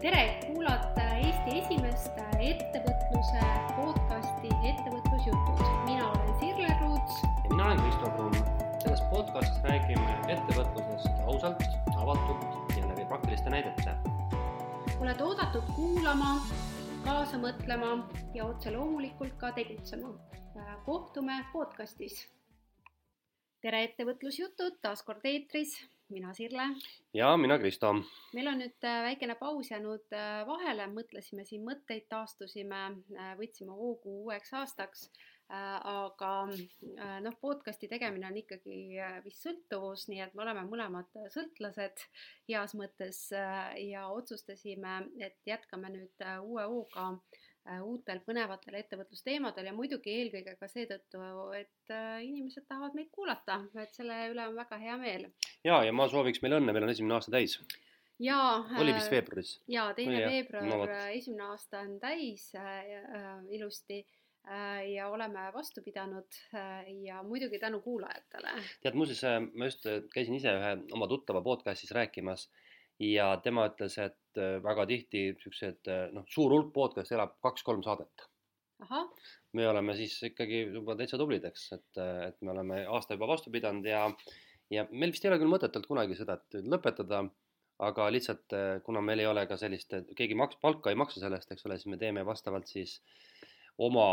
tere, kuulate Eesti esimest ettevõtluse podcasti Ettevõtlusjutud. mina olen Sirle Ruuts. ja mina olen Kristo Kruun. selles podcastis räägime ettevõtlusest ausalt, avatult ja läbi praktiliste näidete. oled oodatud kuulama, kaasa mõtlema ja otse loomulikult ka tegutsema. kohtume podcastis. tere, Ettevõtlusjutud taas kord eetris mina Sirle. ja mina Kristo. meil on nüüd äh, väikene paus jäänud äh, vahele, mõtlesime siin mõtteid, taastusime, äh, võtsime hoogu uueks aastaks. aga noh, podcast'i tegemine on ikkagi vist sõltuvus, nii et me oleme mõlemad sõltlased heas mõttes ja otsustasime, et jätkame nüüd uue hooga Äh, uutel põnevatel ettevõtlusteemadel ja muidugi eelkõige ka seetõttu, et äh, inimesed tahavad meid kuulata, et selle üle on väga hea meel. ja, ja ma sooviks meile õnne, meil on esimene aasta täis. ja. oli vist äh, veebruaris? ja, teine no, veebruar no,, esimene aasta on täis äh, ilusti äh, ja oleme vastu pidanud äh, ja muidugi tänu kuulajatele. tead, muuseas ma just käisin ise ühe oma tuttava podcast'is rääkimas ja tema ütles, et Äh, väga tihti siuksed äh, noh, suur hulk podcast'e elab kaks-kolm saadet. me oleme siis ikkagi juba täitsa tublid, eks, et, äh, et me oleme aasta juba vastu pidanud ja ja meil vist ei ole küll mõtet olnud kunagi seda, et lõpetada, aga lihtsalt kuna meil ei ole ka sellist, keegi maks-, palka ei maksa selle eest, eks ole, siis me teeme vastavalt siis oma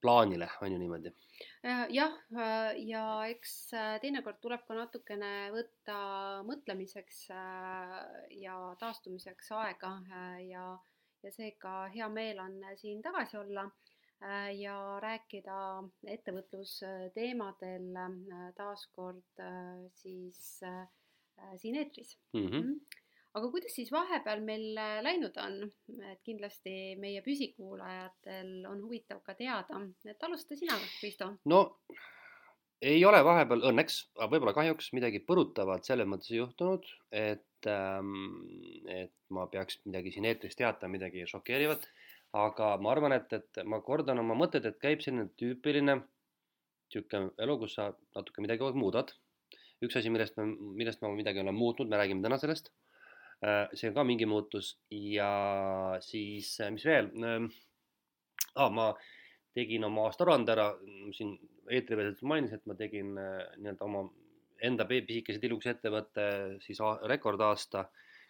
plaanile, on ju niimoodi jah, äh, ja eks äh, teinekord tuleb ka natukene võtta mõtlemiseks ja taastumiseks aega ja, ja seega hea meel on siin tagasi olla ja rääkida ettevõtlusteemadel taaskord siis siin eetris mm. -hmm aga kuidas siis vahepeal meil äh, läinud on, et kindlasti meie püsikuulajatel on huvitav ka teada, et alusta sina, Kristo. no ei ole vahepeal õnneks, aga võib-olla kahjuks midagi põrutavat selles mõttes juhtunud, et ähm,, et ma peaks midagi siin eetris teatama, midagi šokeerivat, aga ma arvan, et, et ma kordan oma mõtted, et käib selline tüüpiline niisugune elu, kus sa natuke midagi muudad. üks asi, millest millest ma midagi olen muutnud, me räägime täna sellest see on ka mingi muutus. Ja siis, äh, mis veel? Ah,, ma tegin oma aastaaruande ära, siin eetriväliselt mainisin, et ma tegin äh, nii-öelda oma enda pisikese tilukese ettevõtte siis rekordaasta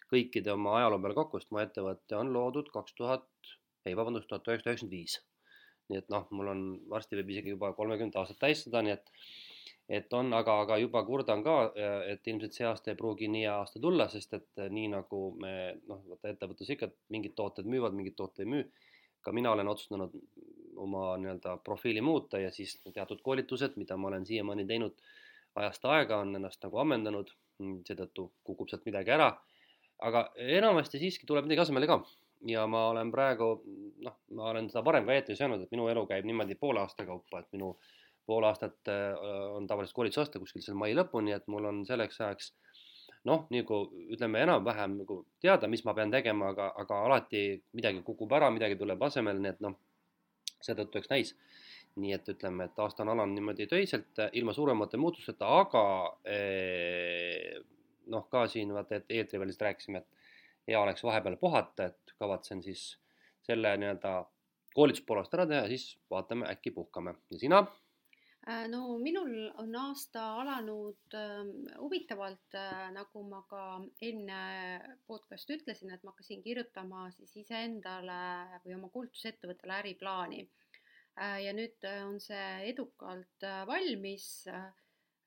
kõikide oma ajaloo peale kokku, sest mu ettevõte on loodud kaks tuhat, ei vabandust, tuhat üheksasada üheksakümmend viis. nii et noh, mul on varsti võib isegi juba kolmekümmet aastat täis seda, nii et et on, aga, aga juba kurdan ka, et ilmselt see aasta ei pruugi nii hea aasta tulla, sest et nii nagu me noh, vaata ettevõttes ikka mingid tooted müüvad, mingid tooted ei müü. ka mina olen otsustanud oma nii-öelda profiili muuta ja siis teatud koolitused, mida ma olen siiamaani teinud ajast aega, on ennast nagu ammendanud. seetõttu kukub sealt midagi ära. aga enamasti siiski tuleb midagi asemele ka ja ma olen praegu noh, ma olen seda varem ka eetris öelnud, et minu elu käib niimoodi poole aasta kaupa, et minu äh, pool aastat äh, on tavaliselt koolitus aasta kuskil seal mai lõpuni, et mul on selleks ajaks noh, nagu ütleme enam-vähem nagu teada, mis ma pean tegema, aga, aga alati midagi kukub ära, midagi tuleb asemele, nii et noh, seetõttu eks näis. nii et ütleme, et aasta on alanud niimoodi töiselt, ilma suuremate muutusteta, aga ee, noh, ka siin vaata, et eetrivälist rääkisime, et hea oleks vahepeal puhata, et kavatsen siis selle nii-öelda koolituspoolest ära teha ja siis vaatame, äkki puhkame ja sina Äh, no minul on aasta alanud äh, huvitavalt äh,, nagu ma ka enne podcast'i ütlesin, et ma hakkasin kirjutama siis iseendale või oma koolitusettevõttele äriplaani äh,. ja nüüd äh, on see edukalt äh, valmis äh,.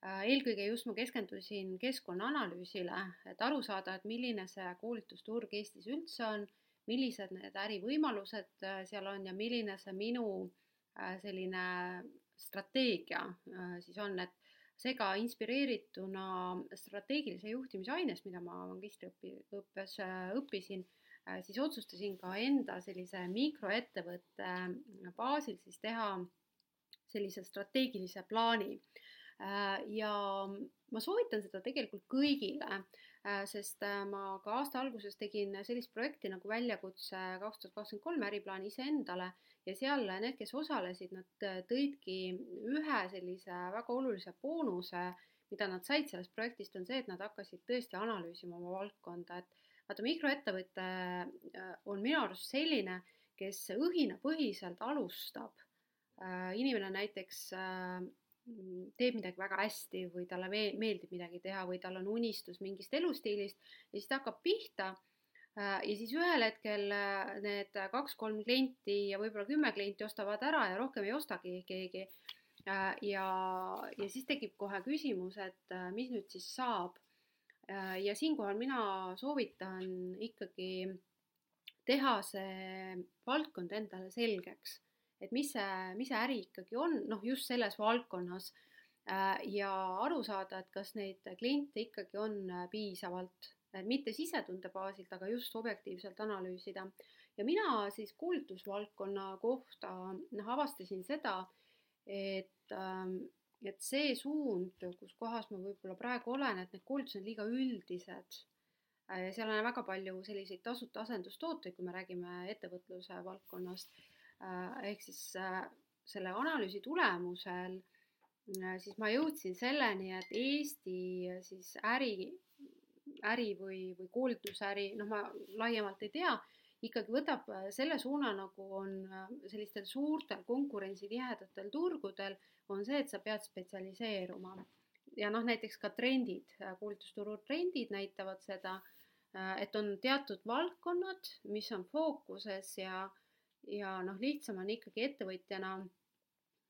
eelkõige just ma keskendusin keskkonnaanalüüsile, et aru saada, et milline see koolitusturg Eestis üldse on, millised need ärivõimalused äh, seal on ja milline see minu äh, selline strateegia äh, siis on, et seega inspireerituna strateegilise juhtimise ainest, mida ma magistriõppes äh, õppisin, äh, siis otsustasin ka enda sellise mikroettevõtte baasil siis teha sellise strateegilise plaani. ja ma soovitan seda tegelikult kõigile, sest ma ka aasta alguses tegin sellist projekti nagu väljakutse kaks tuhat kakskümmend kolm äriplaan iseendale ja seal need, kes osalesid, nad äh, tõidki ühe sellise väga olulise boonuse, mida nad said sellest projektist, on see, et nad hakkasid tõesti analüüsima oma valdkonda, et vaata, mikroettevõte äh, on minu arust selline, kes õhinapõhiselt alustab. inimene näiteks teeb midagi väga hästi või talle meeldib midagi teha või tal on unistus mingist elustiilist ja siis ta hakkab pihta ja siis ühel hetkel need kaks-kolm klienti ja võib-olla kümme klienti ostavad ära ja rohkem ei ostagi keegi. ja, ja siis tekib kohe küsimus, et mis nüüd siis saab. Äh, ja siinkohal mina soovitan ikkagi teha see valdkond endale selgeks, et mis see, mis see äri ikkagi on, noh, just selles valdkonnas. Äh, ja aru saada, et kas neid kliente ikkagi on äh, piisavalt, mitte sisetunde baasilt, aga just objektiivselt analüüsida. ja mina siis koolitusvaldkonna kohta noh, avastasin seda, et ähm, et see suund, kus kohas ma võib-olla praegu olen, et need koolitused on liiga üldised äh, seal on väga palju selliseid tasuta asendustooteid, kui me räägime ettevõtluse valdkonnast. Äh, ehk siis äh, selle analüüsi tulemusel siis ma jõudsin selleni, et Eesti siis äri, äri või, või koolitusäri, noh, ma laiemalt ei tea, ikkagi võtab selle suuna, nagu on sellistel suurtel konkurentsitihedatel turgudel on see, et sa pead spetsialiseeruma. ja noh, näiteks ka trendid, koolitusturu trendid näitavad seda, et on teatud valdkonnad, mis on fookuses ja, ja noh, lihtsam on ikkagi ettevõtjana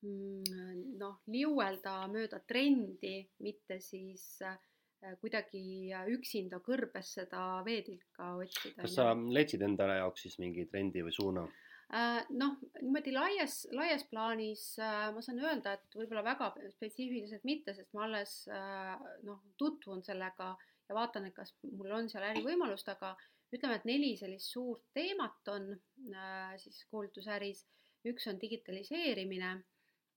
mm, noh, liuelda mööda trendi, mitte siis äh, kuidagi üksinda kõrbes seda veetilka otsida. kas sa leidsid endale jaoks siis mingi trendi või suuna? Äh, noh, niimoodi laias, laias plaanis äh, ma saan öelda, et võib-olla väga spetsiifiliselt mitte, sest ma alles äh, noh, tutvun sellega ja vaatan, et kas mul on seal ärivõimalust, aga ütleme, et neli sellist suurt teemat on siis koolitusäris. üks on digitaliseerimine,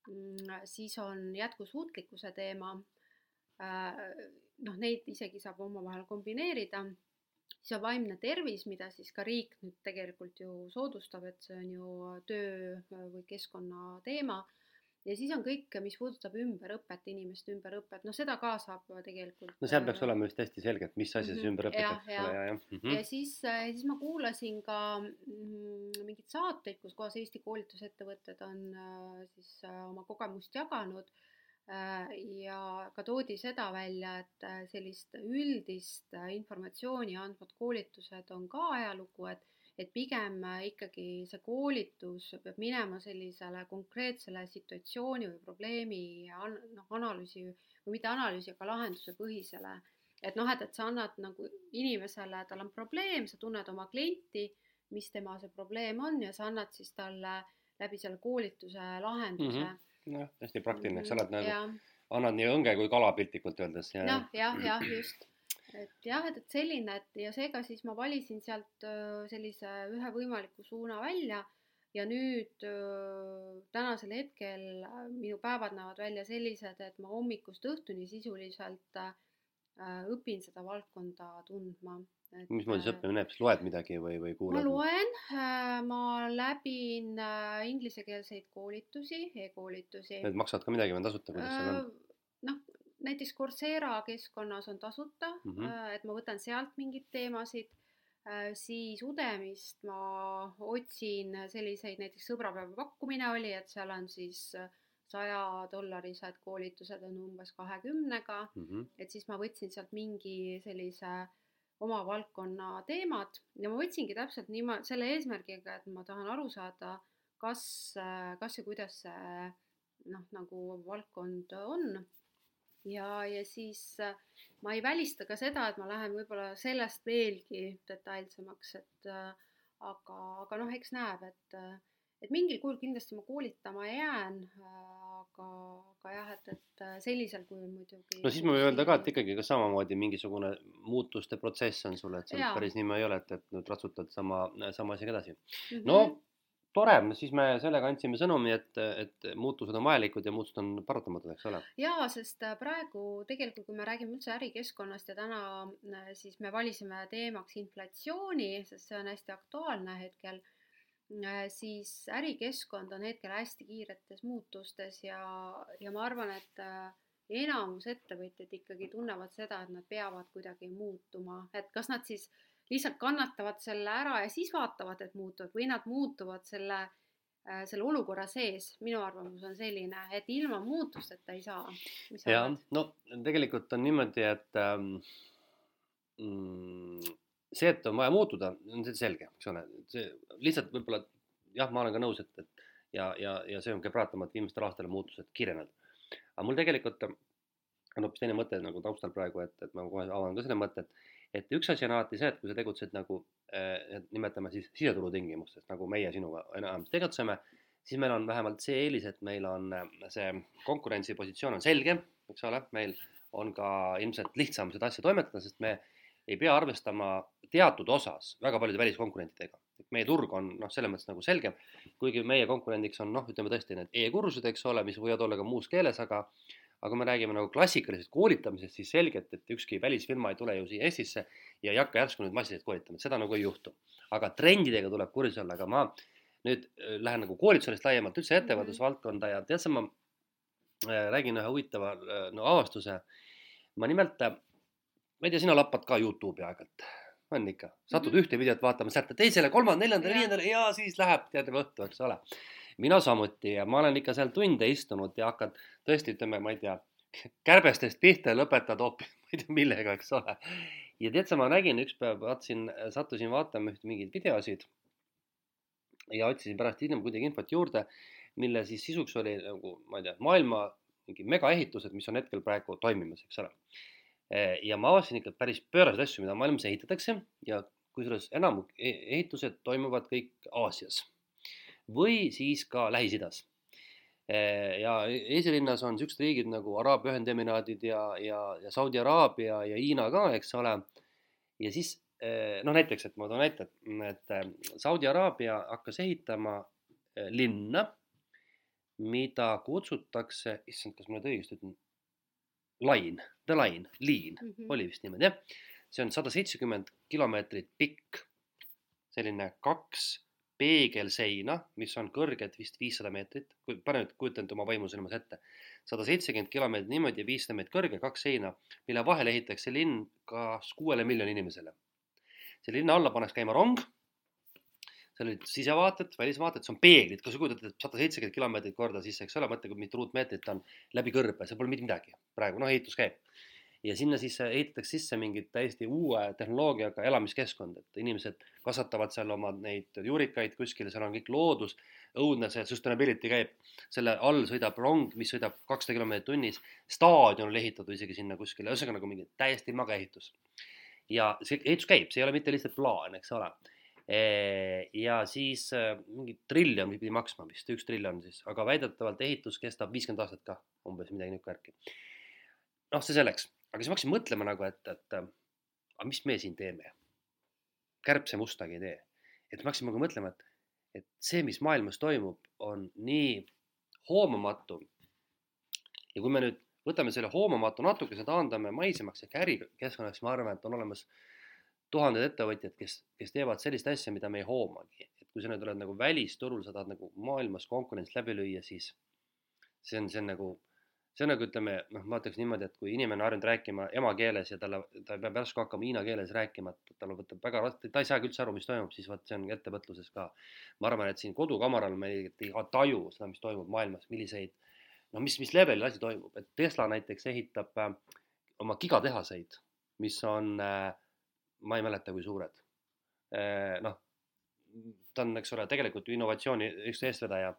mm, siis on jätkusuutlikkuse teema. Noh, neid isegi saab omavahel kombineerida siis on vaimne tervis, mida siis ka riik nüüd tegelikult ju soodustab, et see on ju töö või keskkonna teema. ja siis on kõik, mis puudutab ümberõpet, inimeste ümberõpet, noh, seda ka saab tegelikult. no seal peaks äh, olema vist hästi selge, et mis asi see mhm, ümber õpetatakse. ja, ja, ja. Mm -hmm. ja siis, äh, siis ma kuulasin ka mm, mingeid saateid, kus kohas Eesti koolitusettevõtted on äh, siis oma kogemust jaganud Äh, ja ka toodi seda välja, et äh, sellist üldist äh, informatsiooni andvad koolitused on ka ajalugu, et et pigem ikkagi see koolitus peab minema sellisele konkreetsele situatsiooni või probleemi noh, analüüsi või mitte analüüsi, aga lahenduse põhisele. et noh, et, et sa annad nagu inimesele, tal on probleem, sa tunned oma klienti, mis tema see probleem on ja sa annad siis talle läbi selle koolituse lahenduse mm. -hmm jah, hästi praktiline, eks sa oled nagu, annad nii õnge kui kala piltlikult öeldes. jah, jah, jah, just. et jah, et, et selline, et ja seega siis ma valisin sealt sellise ühe võimaliku suuna välja ja nüüd tänasel hetkel minu päevad näevad välja sellised, et ma hommikust õhtuni sisuliselt õpin seda valdkonda tundma mismoodi see õppimine näeb, siis loed midagi või, või kuulad? ma loen, äh, ma läbin äh, inglisekeelseid koolitusi e, e-koolitusi. Need maksavad ka midagi või on tasuta, kuidas seal on? Äh, noh, näiteks Coursera keskkonnas on tasuta mm, -hmm. et ma võtan sealt mingeid teemasid, siis Udemist ma otsin selliseid, näiteks sõbrapäeva pakkumine oli, et seal on siis saja dollarised koolitused on umbes kahekümnega mm, -hmm. et siis ma võtsin sealt mingi sellise äh, oma valdkonna teemad ja ma võtsingi täpselt niimoodi selle eesmärgiga, et ma tahan aru saada, kas, kas ja kuidas see noh, nagu valdkond on. ja, ja siis ma ei välista ka seda, et ma lähen võib-olla sellest veelgi detailsemaks, et aga, aga noh, eks näeb, et, et mingil kujul kindlasti ma koolitama jään aga, aga jah, et, et äh, sellisel kujul muidugi. no siis ma võin öelda ka, et ikkagi ka samamoodi mingisugune muutuste protsess on sul, et see päris niimoodi ei ole, et, et nüüd ratsutad sama, sama asjaga edasi mm. -hmm. no tore, siis me sellega andsime sõnumi, et, et muutused on vajalikud ja muutused on paratamatud, eks ole. jaa, sest äh, praegu tegelikult, kui me räägime üldse ärikeskkonnast ja täna äh, siis me valisime teemaks inflatsiooni, sest see on hästi aktuaalne hetkel siis ärikeskkond on hetkel hästi kiiretes muutustes ja, ja ma arvan, et äh, enamus ettevõtjad ikkagi tunnevad seda, et nad peavad kuidagi muutuma, et kas nad siis lihtsalt kannatavad selle ära ja siis vaatavad, et muutuvad või nad muutuvad selle, äh, selle olukorra sees. minu arvamus on selline, et ilma muutusteta ei saa. jah, no tegelikult on niimoodi, et ähm, mm, see, et on vaja muutuda, on selge, eks ole, see lihtsalt võib-olla jah, ma olen ka nõus, et, et ja, ja, ja see on ka paratamatult viimastel aastatel muutused kiirenenud. aga mul tegelikult on hoopis teine mõte nagu taustal praegu, et, et ma kohe avan ka selle mõtte, et et üks asi on alati see, et kui sa tegutsed nagu eh, nimetame siis siseturu tingimustes, nagu meie sinuga enam tegutseme, siis meil on vähemalt see eelis, et meil on eh, see konkurentsipositsioon on selge, eks ole, meil on ka ilmselt lihtsam seda asja toimetada, sest me ei pea arvestama teatud osas väga paljude väliskonkurentidega. et meie turg on noh, selles mõttes nagu selgem, kuigi meie konkurendiks on noh, ütleme tõesti need e-kursused, eks ole, mis võivad olla ka muus keeles, aga aga kui me räägime nagu klassikalisest koolitamisest, siis selgelt, et ükski välisfirma ei tule ju siia Eestisse ja ei hakka järsku nüüd massiliselt koolitama, seda nagu ei juhtu. aga trendidega tuleb kursis olla, aga ma nüüd äh, lähen nagu koolitusest laiemalt üldse ettevõtlusvaldkonda ja tead sa, ma äh, räägin ühe huvitava äh, no avastuse. ma nimelt, ma ei tea, sina lappad ka Youtube'i aeg-ajalt on ikka, satud mm -hmm. ühte videot vaatama, sealt teisele, kolmandale, neljandale, viiendale ja siis läheb tead õhtu, eks ole mina samuti ja ma olen ikka seal tunde istunud ja hakkad tõesti, ütleme, ma ei tea, kärbestest pihta ja lõpetad hoopis, ma ei tea millega, eks ole. ja tead sa, ma nägin üks päev, vaatasin, sattusin vaatama üht mingeid videosid ja otsisin pärast hiljem kuidagi infot juurde, mille siis sisuks oli nagu, ma ei tea, maailma mingi megaehitused, mis on hetkel praegu toimimas, eks ole. Ja ma avastasin ikka päris pööraseid asju, mida maailmas ehitatakse ja kusjuures enamik e-, ehitused toimuvad kõik Aasias või siis ka Lähis-Idas. ja esirinnas on siuksed riigid nagu Araabia Ühendemiraadid ja, ja, ja Saudi Araabia ja Hiina ka, eks ole. ja siis noh, näiteks, et ma toon näite, et Saudi Araabia hakkas ehitama linna, mida kutsutakse, issand, kas ma nüüd õigesti ütlen, Line, The Line, liin mm, -hmm. oli vist niimoodi jah. see on sada seitsekümmend kilomeetrit pikk, selline kaks peegelseina, mis on kõrged vist viissada meetrit, kui pane nüüd, kujuta enda oma vaimusilmas ette, sada seitsekümmend kilomeetrit niimoodi ja viissada meetrit kõrge, kaks seina, mille vahele ehitatakse linn kas kuuele miljoni inimesele. selle linna alla pannakse käima rong, seal olid sisevaated, välisvaated, see on peeglid, kas sa kujutad ette sada seitsekümmend kilomeetrit korda sisse, eks ole, mõtle, kui mitu ruutmeetrit on läbi kõrbe, seal pole mitte midagi. Praegu, noh, ehitus käib. Ja sinna siis ehitatakse sisse mingit täiesti uue tehnoloogiaga elamiskeskkond, et inimesed kasvatavad seal oma neid juurikaid kuskil, seal on kõik loodus, õudne see sustainability käib, selle all sõidab rong, mis sõidab kakssada kilomeetrit tunnis, staadion on ehitatud isegi sinna kuskile, ühesõnaga nagu mingi täiesti mage ehitus. ja see ehitus käib, see ei ole mitte lihtsalt plaan, eks ole ja siis mingi triljon pidi maksma vist, üks triljon siis, aga väidetavalt ehitus kestab viiskümmend aastat ka, umbes midagi niisugust värki. noh, see selleks aga siis ma hakkasin mõtlema nagu, et, et aga mis me siin teeme. kärbse mustagi ei tee. et ma hakkasin nagu mõtlema, et, et see, mis maailmas toimub, on nii hoomamatu. ja kui me nüüd võtame selle hoomamatu natukese, taandame maisemaks ehk ärikeskkonnaks, ma arvan, et on olemas tuhanded ettevõtjad, kes, kes teevad sellist asja, mida me ei hoomagi. et kui sa nüüd oled nagu välisturul, sa tahad nagu maailmas konkurentsi läbi lüüa, siis see on, see on nagu see on nagu ütleme, noh, ma ütleks niimoodi, et kui inimene on harjunud rääkima emakeeles ja talle, ta peab järsku hakkama hiina keeles rääkima, et tal võtab väga raske, ta ei saagi üldse aru, mis toimub, siis vot see on ettevõtluses ka. ma arvan, et siin kodukamaral me ei taju seda, mis toimub maailmas, milliseid, no mis, mis levelil asi toimub, et Tesla näiteks ehitab äh, oma gigatehaseid, mis on äh,, ma ei mäleta, kui suured äh,. noh, ta on, eks ole, tegelikult ju innovatsiooni üks eestvedaja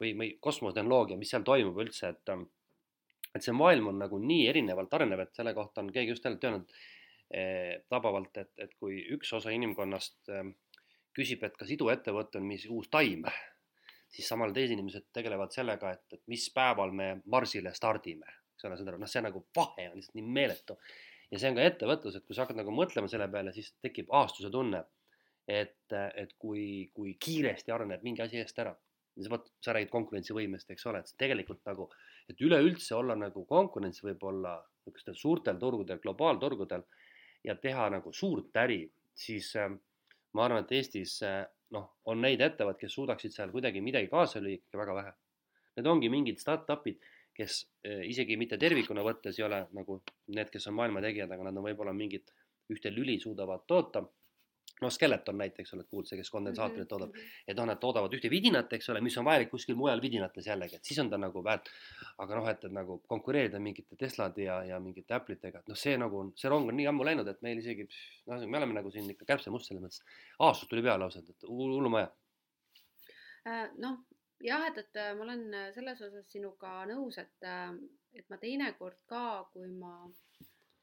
või, või kosmotehnoloogia, mis seal toimub üldse, et et see maailm on nagu nii erinevalt arenev, et selle kohta on keegi just jälle öelnud eh, tabavalt, et, et kui üks osa inimkonnast eh, küsib, et kas iduettevõte on mis uus taim, siis samal teised inimesed tegelevad sellega, et, et mis päeval me marsile stardime, eks ole, saad aru, noh, see nagu vahe on lihtsalt nii meeletu. Ja see on ka ettevõtlus, et kui sa hakkad nagu mõtlema selle peale, siis tekib aastuse tunne, et, et kui, kui kiiresti areneb mingi asi eest ära vot sa räägid konkurentsivõimest, eks ole, et tegelikult nagu, et üleüldse olla nagu konkurents võib-olla niisugustel suurtel turgudel, globaalturgudel ja teha nagu suurt äri, siis äh, ma arvan, et Eestis äh, noh, on neid ettevõtteid, kes suudaksid seal kuidagi midagi kaasa lüüa ikka väga vähe. Need ongi mingid startup'id, kes äh, isegi mitte tervikuna võttes ei ole nagu need, kes on maailma tegijad, aga nad on võib-olla mingit ühte lüli suudavad toota noh, Skeleton näiteks oled kuulnud, see, kes kondensaatorit toodab mm. -hmm. et noh, nad toodavad ühte vidinat, eks ole, mis on vajalik kuskil mujal vidinates jällegi, et siis on ta nagu väärt. aga noh, et, et nagu konkureerida mingite Teslade ja, ja mingite Apple'itega, et noh, see nagu on, see rong on nii ammu läinud, et meil isegi noh, me oleme nagu siin ikka kärbsemust selles mõttes. aastus tuli peale ausalt, et hullumaja. Äh, noh, jah, et, et ma olen selles osas sinuga nõus, et, et ma teinekord ka, kui ma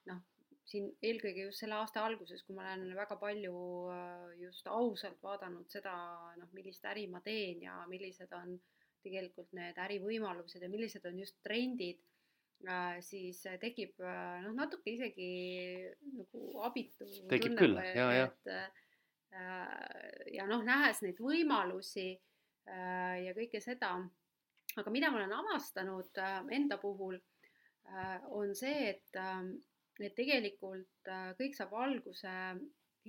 noh, siin eelkõige just selle aasta alguses, kui ma olen väga palju äh, just ausalt vaadanud seda, noh, millist äri ma teen ja millised on tegelikult need ärivõimalused ja millised on just trendid, äh, siis tekib äh, noh, natuke isegi nagu abitu tekib küll, ja, ja. ja noh, nähes neid võimalusi ja kõike seda, aga mida ma olen avastanud enda puhul, on see, et et tegelikult äh, kõik saab alguse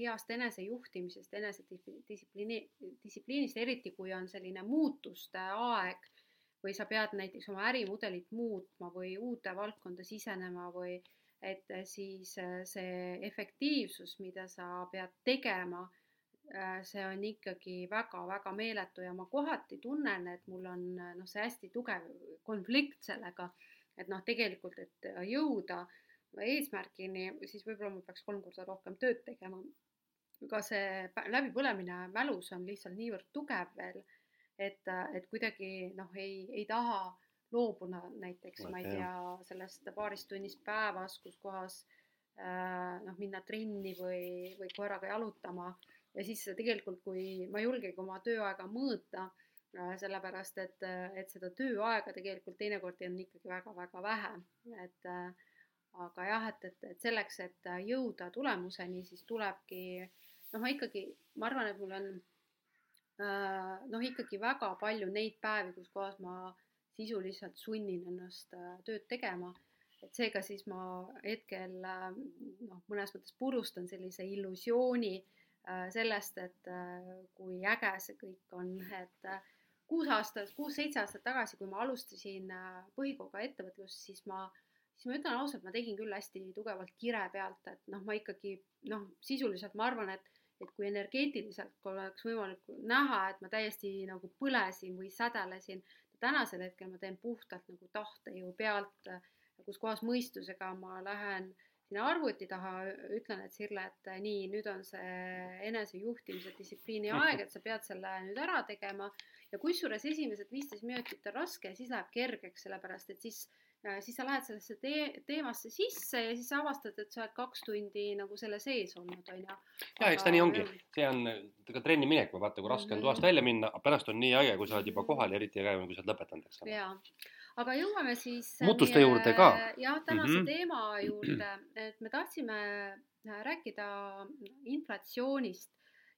heast enesejuhtimisest, enesedistsipliini, distsipliinist, eriti kui on selline muutuste aeg või sa pead näiteks oma ärimudelit muutma või uute valdkonda sisenema või et siis äh, see efektiivsus, mida sa pead tegema, äh, see on ikkagi väga-väga meeletu ja ma kohati tunnen, et mul on noh, see hästi tugev konflikt sellega, et noh, tegelikult, et jõuda äh, eesmärgini, siis võib-olla ma peaks kolm korda rohkem tööd tegema. aga see läbipõlemine mälus on lihtsalt niivõrd tugev veel, et, et kuidagi noh, ei, ei taha loobuda näiteks, ma ei tea, sellest paarist tunnist päevas, kus kohas äh, noh, minna trenni või, või koeraga jalutama ja siis tegelikult, kui ma ei julgegi oma tööaega mõõta äh,, sellepärast et, et seda tööaega tegelikult teinekord on ikkagi väga-väga vähe, et äh, aga jah, et, et, et selleks, et jõuda tulemuseni, siis tulebki noh, ma ikkagi, ma arvan, et mul on äh, noh, ikkagi väga palju neid päevi, kus kohas ma sisuliselt sunnin ennast äh, tööd tegema. et seega siis ma hetkel äh, noh, mõnes mõttes purustan sellise illusiooni sellest, et kui äge see kõik on, et kuus aastat, kuus-seitse aastat tagasi, kui ma alustasin põhikooliga ettevõtlust, siis ma äh, siis ma ütlen ausalt, ma tegin küll hästi tugevalt kire pealt, et noh, ma ikkagi noh, sisuliselt ma arvan, et, et kui energeetiliselt oleks võimalik näha, et ma täiesti nagu põlesin või sädelesin, tänasel hetkel ma teen puhtalt nagu tahtejõu pealt, kus kohas mõistusega ma lähen sinna arvuti taha, ütlen, et Sirle, et nii, nüüd on see enesejuhtimise distsipliini aeg, et sa pead selle nüüd ära tegema ja kusjuures esimesed viisteist minutit on raske ja siis läheb kergeks, sellepärast et siis siis sa lähed sellesse te teemasse sisse ja siis sa avastad, et sa oled kaks tundi nagu selle sees olnud, on ju. ja eks ta nii ongi, see on ka trenni minek vaata, kui raske on mhm. toast välja minna, pärast on nii äge, kui sa oled juba kohal ja eriti äge on, kui sa oled lõpetanud, eks ole. jaa, aga jõuame siis muutuste juurde ka. jah, tänase mm -hmm. teema juurde, et me tahtsime äh, rääkida inflatsioonist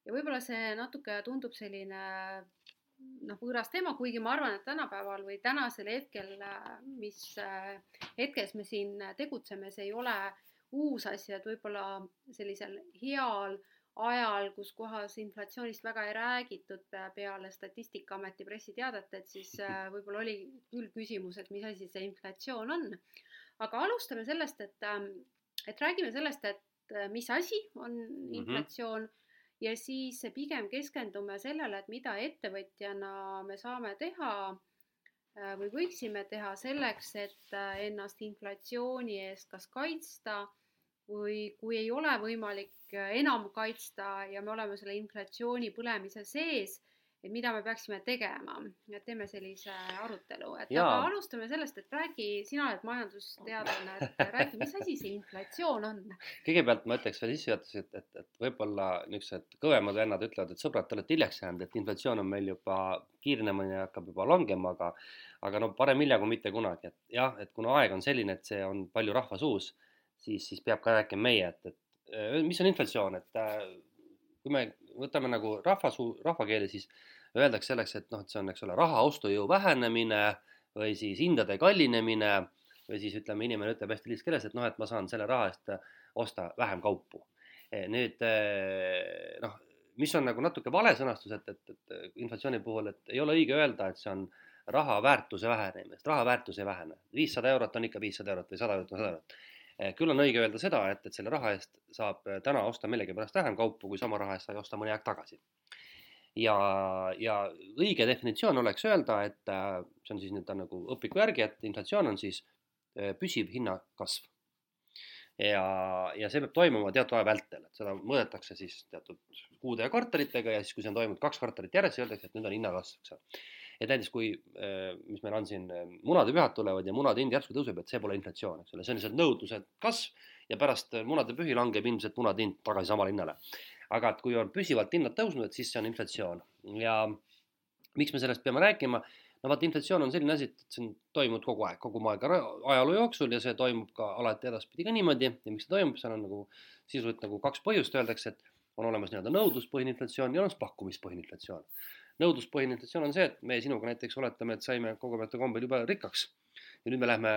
ja võib-olla see natuke tundub selline noh, võõras teema, kuigi ma arvan, et tänapäeval või tänasel hetkel, mis äh, hetkes me siin tegutseme, see ei ole uus asi, et võib-olla sellisel heal ajal, kus kohas inflatsioonist väga ei räägitud peale Statistikaameti pressiteadet, et siis äh, võib-olla oli küll küsimus, et mis asi see inflatsioon on. aga alustame sellest, et, ähm, et räägime sellest, et äh, mis asi on mhm. inflatsioon mm. -hmm ja siis pigem keskendume sellele, et mida ettevõtjana me saame teha äh, või võiksime teha selleks, et ennast inflatsiooni eest kas kaitsta või kui ei ole võimalik äh, enam kaitsta ja me oleme selle inflatsiooni põlemise sees et mida me peaksime tegema, et teeme sellise arutelu, et Jaa. aga alustame sellest, et räägi, sina oled majandusteadlane, et räägi, mis asi see inflatsioon on? kõigepealt ma ütleks veel sissejuhatuses, et, et, et võib-olla niisugused kõvemad vennad ütlevad, et sõbrad, te olete hiljaks jäänud, et inflatsioon on meil juba kiirenemine hakkab juba langema, aga aga no parem hilja kui mitte kunagi, et jah, et kuna aeg on selline, et see on palju rahva suus, siis, siis peab ka rääkima meie, et, et mis on inflatsioon, et kui me võtame nagu rahvasuu, rahvakeeli, siis öeldakse selleks, et noh, et see on, eks ole, raha ostujõu vähenemine või siis hindade kallinemine või siis ütleme, inimene ütleb hästi lihtsas keeles, et noh, et ma saan selle raha eest osta vähem kaupu. E, nüüd noh, mis on nagu natuke vale sõnastus, et, et, et inflatsiooni puhul, et ei ole õige öelda, et see on raha väärtuse vähenemine, sest raha väärtus ei vähene. viissada eurot on ikka viissada eurot või sada eurot on sada eurot küll on õige öelda seda, et, et selle raha eest saab täna osta millegipärast vähem kaupu, kui sama raha eest sai osta mõni aeg tagasi. ja, ja õige definitsioon oleks öelda, et äh, see on siis nüüd nagu õpiku järgi, et inflatsioon on siis püsiv hinnakasv ja, ja see peab toimuma teatud aja vältel, et seda mõõdetakse siis teatud kuude ja kvartalitega ja siis, kui see on toimunud kaks kvartalit järjest, siis öeldakse, et nüüd on hinnakasv, eks ole. Et näiteks kui, äh, mis meil on siin, äh, munadepühad tulevad ja munade hind järsku tõuseb, et see pole inflatsioon, eks ole, see on lihtsalt nõudluse kasv ja pärast äh, munadepühi langeb ilmselt munade hind tagasi samale hinnale. aga et kui on püsivalt hinnad tõusnud, et siis see on inflatsioon. Ja miks me sellest peame rääkima? No vaata, inflatsioon on selline asi, et see on toimunud kogu aeg, kogu maailma ajaloo jooksul ja see toimub ka alati edaspidi ka niimoodi. Ja miks see toimub, seal on nagu sisuliselt nagu kaks põhjust, öeldakse, et on olemas nii-öelda nõudluspõhine inflatsioon ja on pakkumispõhine inflatsioon. Nõudluspõhine inflatsioon on see, et me sinuga näiteks oletame, et saime kogemata kombel jube rikkaks ja nüüd me lähme,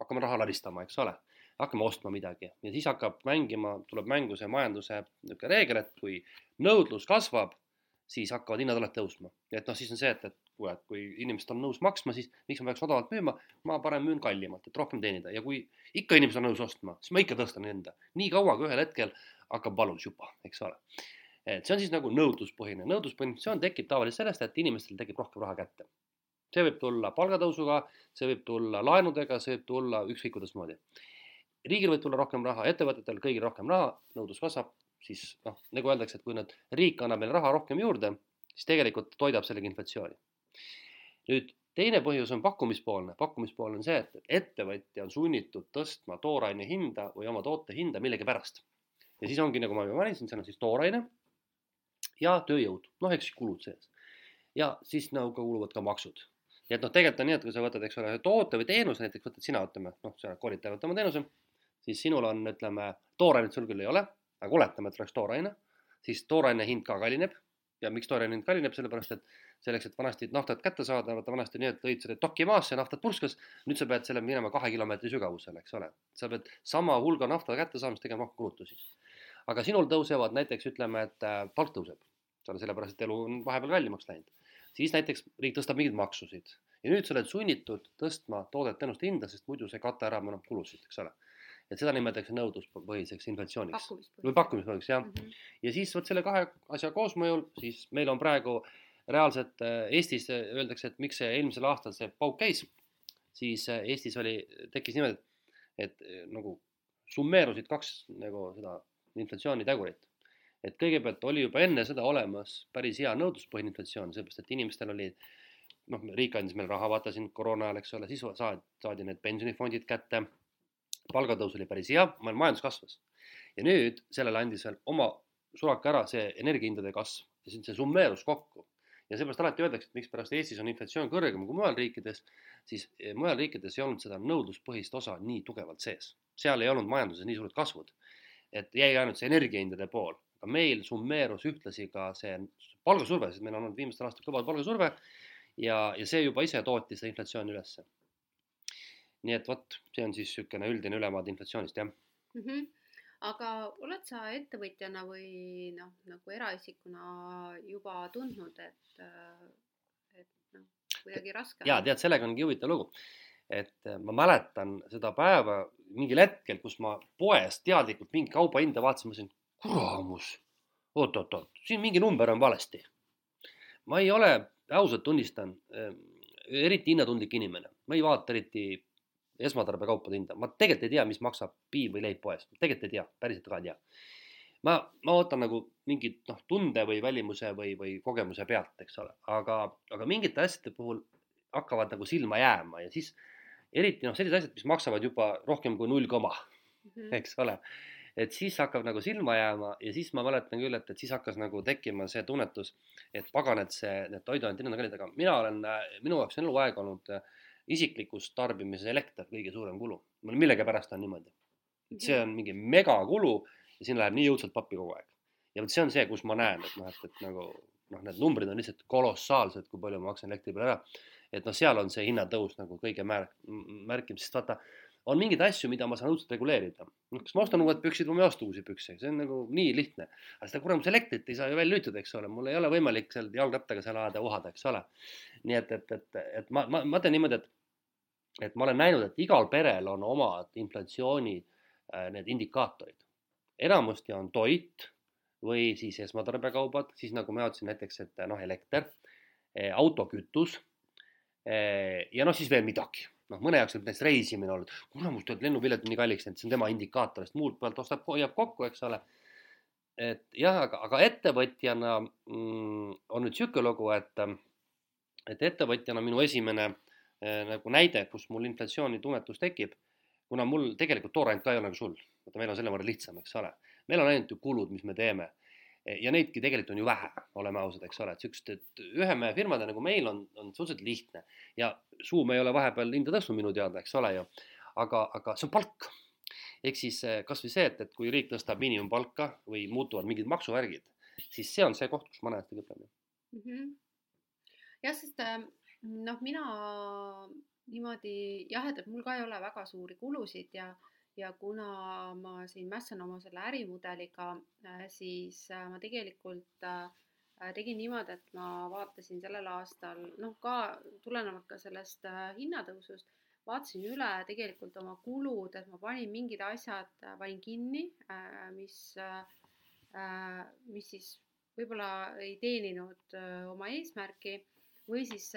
hakkame raha laristama, eks ole hakkame ostma midagi ja siis hakkab mängima, tuleb mängu see majanduse niisugune reegel, et kui nõudlus kasvab, siis hakkavad hinnad alati tõusma. et noh, siis on see, et, et kuule, et kui inimesed on nõus maksma, siis miks ma peaks odavalt müüma, ma parem müün kallimalt, et rohkem teenida ja kui ikka inimesed on nõus ostma, siis ma ikka tõstan hinda. nii kaua, kui ühel hetkel hakkab valus juba, eks ole. Et see on siis nagu nõudluspõhine, nõudluspõhine funktsioon tekib tavaliselt sellest, et inimestel tekib rohkem raha kätte. see võib tulla palgatõusuga, see võib tulla laenudega, see võib tulla ükskõik kuidas moodi. riigil võib tulla rohkem raha, ettevõtetel kõigil rohkem raha, nõudlus kasvab, siis noh, nagu öeldakse, et kui nüüd riik annab meile raha rohkem juurde, siis tegelikult toidab sellega inflatsiooni. nüüd teine põhjus on pakkumispoolne, pakkumispoolne on see, et ettevõtja on sunnitud tõstma tooraine hinda või oma toote hinda millegipärast. ja siis ongi, nagu ma juba mainisin, seal on siis tooraine ja tööjõud, noh, eks kulud sees. ja siis nagu ka kuluvad ka maksud. nii et noh, tegelikult on nii, et kui sa võtad, eks ole, toote või teenuse, näiteks võtad sina, ütleme, noh, sa kolid teevad oma teenuse, siis sinul on, ütleme, toorainet sul küll ei ole aga oletame, et oleks tooraine, siis tooraine hind ka kallineb ja miks tooraine hind kallineb, sellepärast et selleks, et vanasti naftat kätte saada, vaata vanasti nii, et lõid selle dokki maasse, naftat purskas, nüüd sa pead selle minema kahe kilomeetri sügavusele, eks ole. sa pead sama hulga nafta kätte saamiseks tegema kulutusi. Aga sinul tõusevad näiteks ütleme, et äh, palk tõuseb, sellepärast et elu on vahepeal kallimaks läinud. siis näiteks riik tõstab mingeid maksusid ja nüüd sa oled sunnitud tõstma toodet-teenuste hinda, sest muidu see ei kata ära enam kulusid, eks ole et seda nimetatakse nõudluspõhiseks inflatsiooniks või pakkumispõhiseks jah mm. -hmm. ja siis vot selle kahe asja koosmõjul, siis meil on praegu reaalselt äh, Eestis öeldakse, et miks see eelmisel aastal see pauk käis, siis äh, Eestis oli, tekkis niimoodi, et, äh, nagu summeerusid kaks nagu seda inflatsioonitegurit. et kõigepealt oli juba enne seda olemas päris hea nõudluspõhine inflatsioon, sellepärast et inimestel oli noh, riik andis meile raha, vaata siin koroona ajal, eks ole, siis saadi, saadi need pensionifondid kätte palgatõus oli päris hea, majandus kasvas. ja nüüd sellele andis veel oma sulaka ära see energiahindade kasv ja see summeerus kokku. ja seepärast alati öeldakse, et mikspärast Eestis on inflatsioon kõrgem kui mujal riikides, siis eh, mujal riikides ei olnud seda nõudluspõhist osa nii tugevalt sees. seal ei olnud majanduses nii suured kasvud. Et jäi ainult see energiahindade pool, aga meil summeerus ühtlasi ka see palgasurve, sest meil on olnud viimastel aastatel kõva palgasurve ja, ja see juba ise tootis seda inflatsiooni ülesse nii et vot, see on siis niisugune üldine ülevaade inflatsioonist, jah mm. -hmm. aga oled sa ettevõtjana või noh, nagu eraisikuna juba tundnud, et, et noh, kuidagi raske jaa, tead, sellega ongi huvitav lugu. Et äh, ma mäletan seda päeva mingil hetkel, kus ma poes teadlikult mingi kauba hinda vaatasin, mõtlesin, kuramus, oot-oot-oot, siin mingi number on valesti. ma ei ole, ausalt tunnistan, äh, eriti hinnatundlik inimene, ma ei vaata eriti esmatarbekaupade hinda, ma tegelikult ei tea, mis maksab piim või leib poes, tegelikult ei tea, päriselt ka ei tea. ma, ma ootan nagu mingit noh, tunde või välimuse või, või kogemuse pealt, eks ole, aga, aga mingite asjade puhul hakkavad nagu silma jääma ja siis eriti noh, sellised asjad, mis maksavad juba rohkem kui null koma mm, -hmm. eks ole. et siis hakkab nagu silma jääma ja siis ma mäletan küll, et, et siis hakkas nagu tekkima see tunnetus, et pagan, et see, need toiduained on kallid, aga mina olen, minu jaoks on eluaeg olnud äh, isiklikus tarbimises elekter kõige suurem kulu. millegipärast on niimoodi. et see on mingi megakulu ja siin läheb nii jõudsalt pappi kogu aeg. ja vot see on see, kus ma näen, et noh, et, et nagu noh, need numbrid on lihtsalt kolossaalsed, kui palju ma maksan elektri peale ära. Et noh, seal on see hinnatõus nagu kõige märk-, märkim, sest vaata, on mingeid asju, mida ma saan õudselt reguleerida. noh, kas ma ostan uued püksid või ma ei osta uusi pükse, see on nagu nii lihtne. aga seda kuramus elektrit ei saa ju välja lülitada, eks ole, mul ei ole võimalik seal jalgrattaga seal ajada ja uhada, eks ole. nii et, et, et, et ma, ma, ma teen niimoodi, et et ma olen näinud, et igal perel on omad inflatsiooni äh, need indikaatorid. enamasti on toit või siis esmatarbekaubad, siis nagu ma ütlesin näiteks, et noh, elekter, autokütus ja noh, siis veel midagi. Noh, mõne jaoks võib näiteks reisimine et kuule, mul tuleb lennupilet nii kalliks läinud, see on tema indikaator, sest muult pealt ostab, hoiab kokku, eks ole. et jah, aga, aga ettevõtjana mm, on nüüd niisugune lugu, et, et ettevõtjana minu esimene eh, nagu näide, kus mul inflatsioonitunnetus tekib, kuna mul tegelikult tooraint ka ei ole nagu sul, vaata meil on selle võrra lihtsam, eks ole, meil on ainult ju kulud, mis me teeme ja neidki tegelikult on ju vähe, oleme ausad, eks ole, et siukest, et ühemehe firmade nagu meil on, on suhteliselt lihtne ja Zoom ei ole vahepeal hinda tõstnud minu teada, eks ole ju, aga, aga see on palk. ehk siis eh, kasvõi see, et, et kui riik tõstab miinimumpalka või muutuvad mingid maksuvärgid, siis see on see koht, kus ma näen seda küplemist mm. -hmm. jah, sest äh, noh, mina niimoodi jah, et mul ka ei ole väga suuri kulusid ja ja kuna ma siin mässan oma selle ärimudeliga, äh, siis äh, ma tegelikult äh, tegin niimoodi, et ma vaatasin sellel aastal noh, ka tulenevalt ka sellest hinnatõusust, vaatasin üle tegelikult oma kulud, et ma panin mingid asjad, panin kinni, mis, mis siis võib-olla ei teeninud oma eesmärki või siis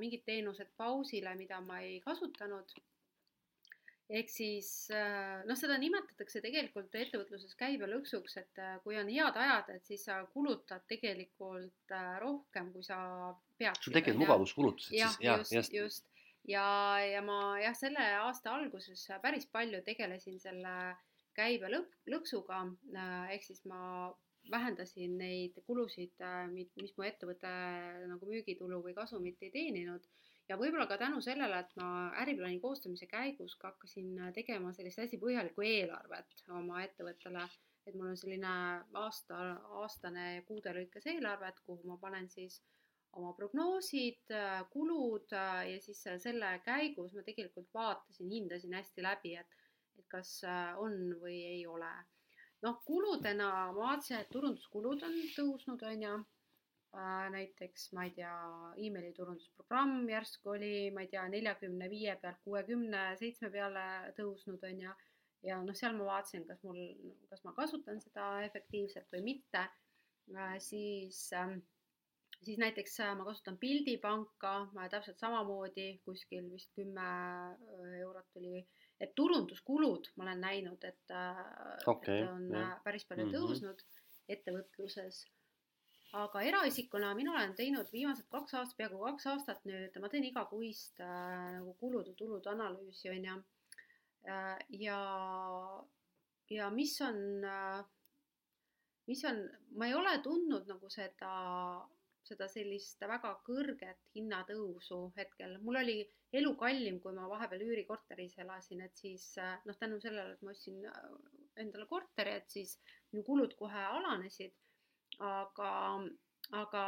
mingid teenused pausile, mida ma ei kasutanud ehk siis äh, noh, seda nimetatakse tegelikult ettevõtluses käibelõksuks, et äh, kui on head ajad, et siis sa kulutad tegelikult äh, rohkem, kui sa peaksid. sul tekivad mugavuskulutused siis, jah, just, just, just. ja, ja ma jah, selle aasta alguses päris palju tegelesin selle käibelõksuga, ehk siis ma vähendasin neid kulusid, mis mu ettevõte nagu müügitulu või kasumit ei teeninud ja võib-olla ka tänu sellele, et ma äriplaani koostamise käigus ka hakkasin tegema sellist hästi põhjalikku eelarvet oma ettevõttele, et mul on selline aasta, aastane ja kuude lõikes eelarve, et kuhu ma panen siis oma prognoosid, kulud ja siis selle käigus ma tegelikult vaatasin, hindasin hästi läbi, et, et kas on või ei ole. noh, kuludena ma vaatasin, et turunduskulud on tõusnud, on ju Äh, näiteks ma ei tea, emaili turundusprogramm järsku oli, ma ei tea, neljakümne viie pealt kuuekümne seitsme peale tõusnud, on ju. ja noh, seal ma vaatasin, kas mul, kas ma kasutan seda efektiivselt või mitte. Äh, siis, ähm, siis näiteks äh, ma kasutan pildipanka täpselt samamoodi, kuskil vist kümme eurot oli et turunduskulud ma olen näinud, et okay,, et on jah. päris palju tõusnud mm -hmm. ettevõtluses aga eraisikuna mina olen teinud viimased kaks aastat, peaaegu kaks aastat nüüd, ma teen igakuist äh, nagu kulude-tulude analüüsi on ju äh,. ja, ja mis on äh,, mis on, ma ei ole tundnud nagu seda, seda sellist väga kõrget hinnatõusu hetkel, mul oli elu kallim, kui ma vahepeal üürikorteris elasin, et siis äh, noh, tänu sellele, et ma ostsin äh, endale korteri, et siis minu kulud kohe alanesid aga, aga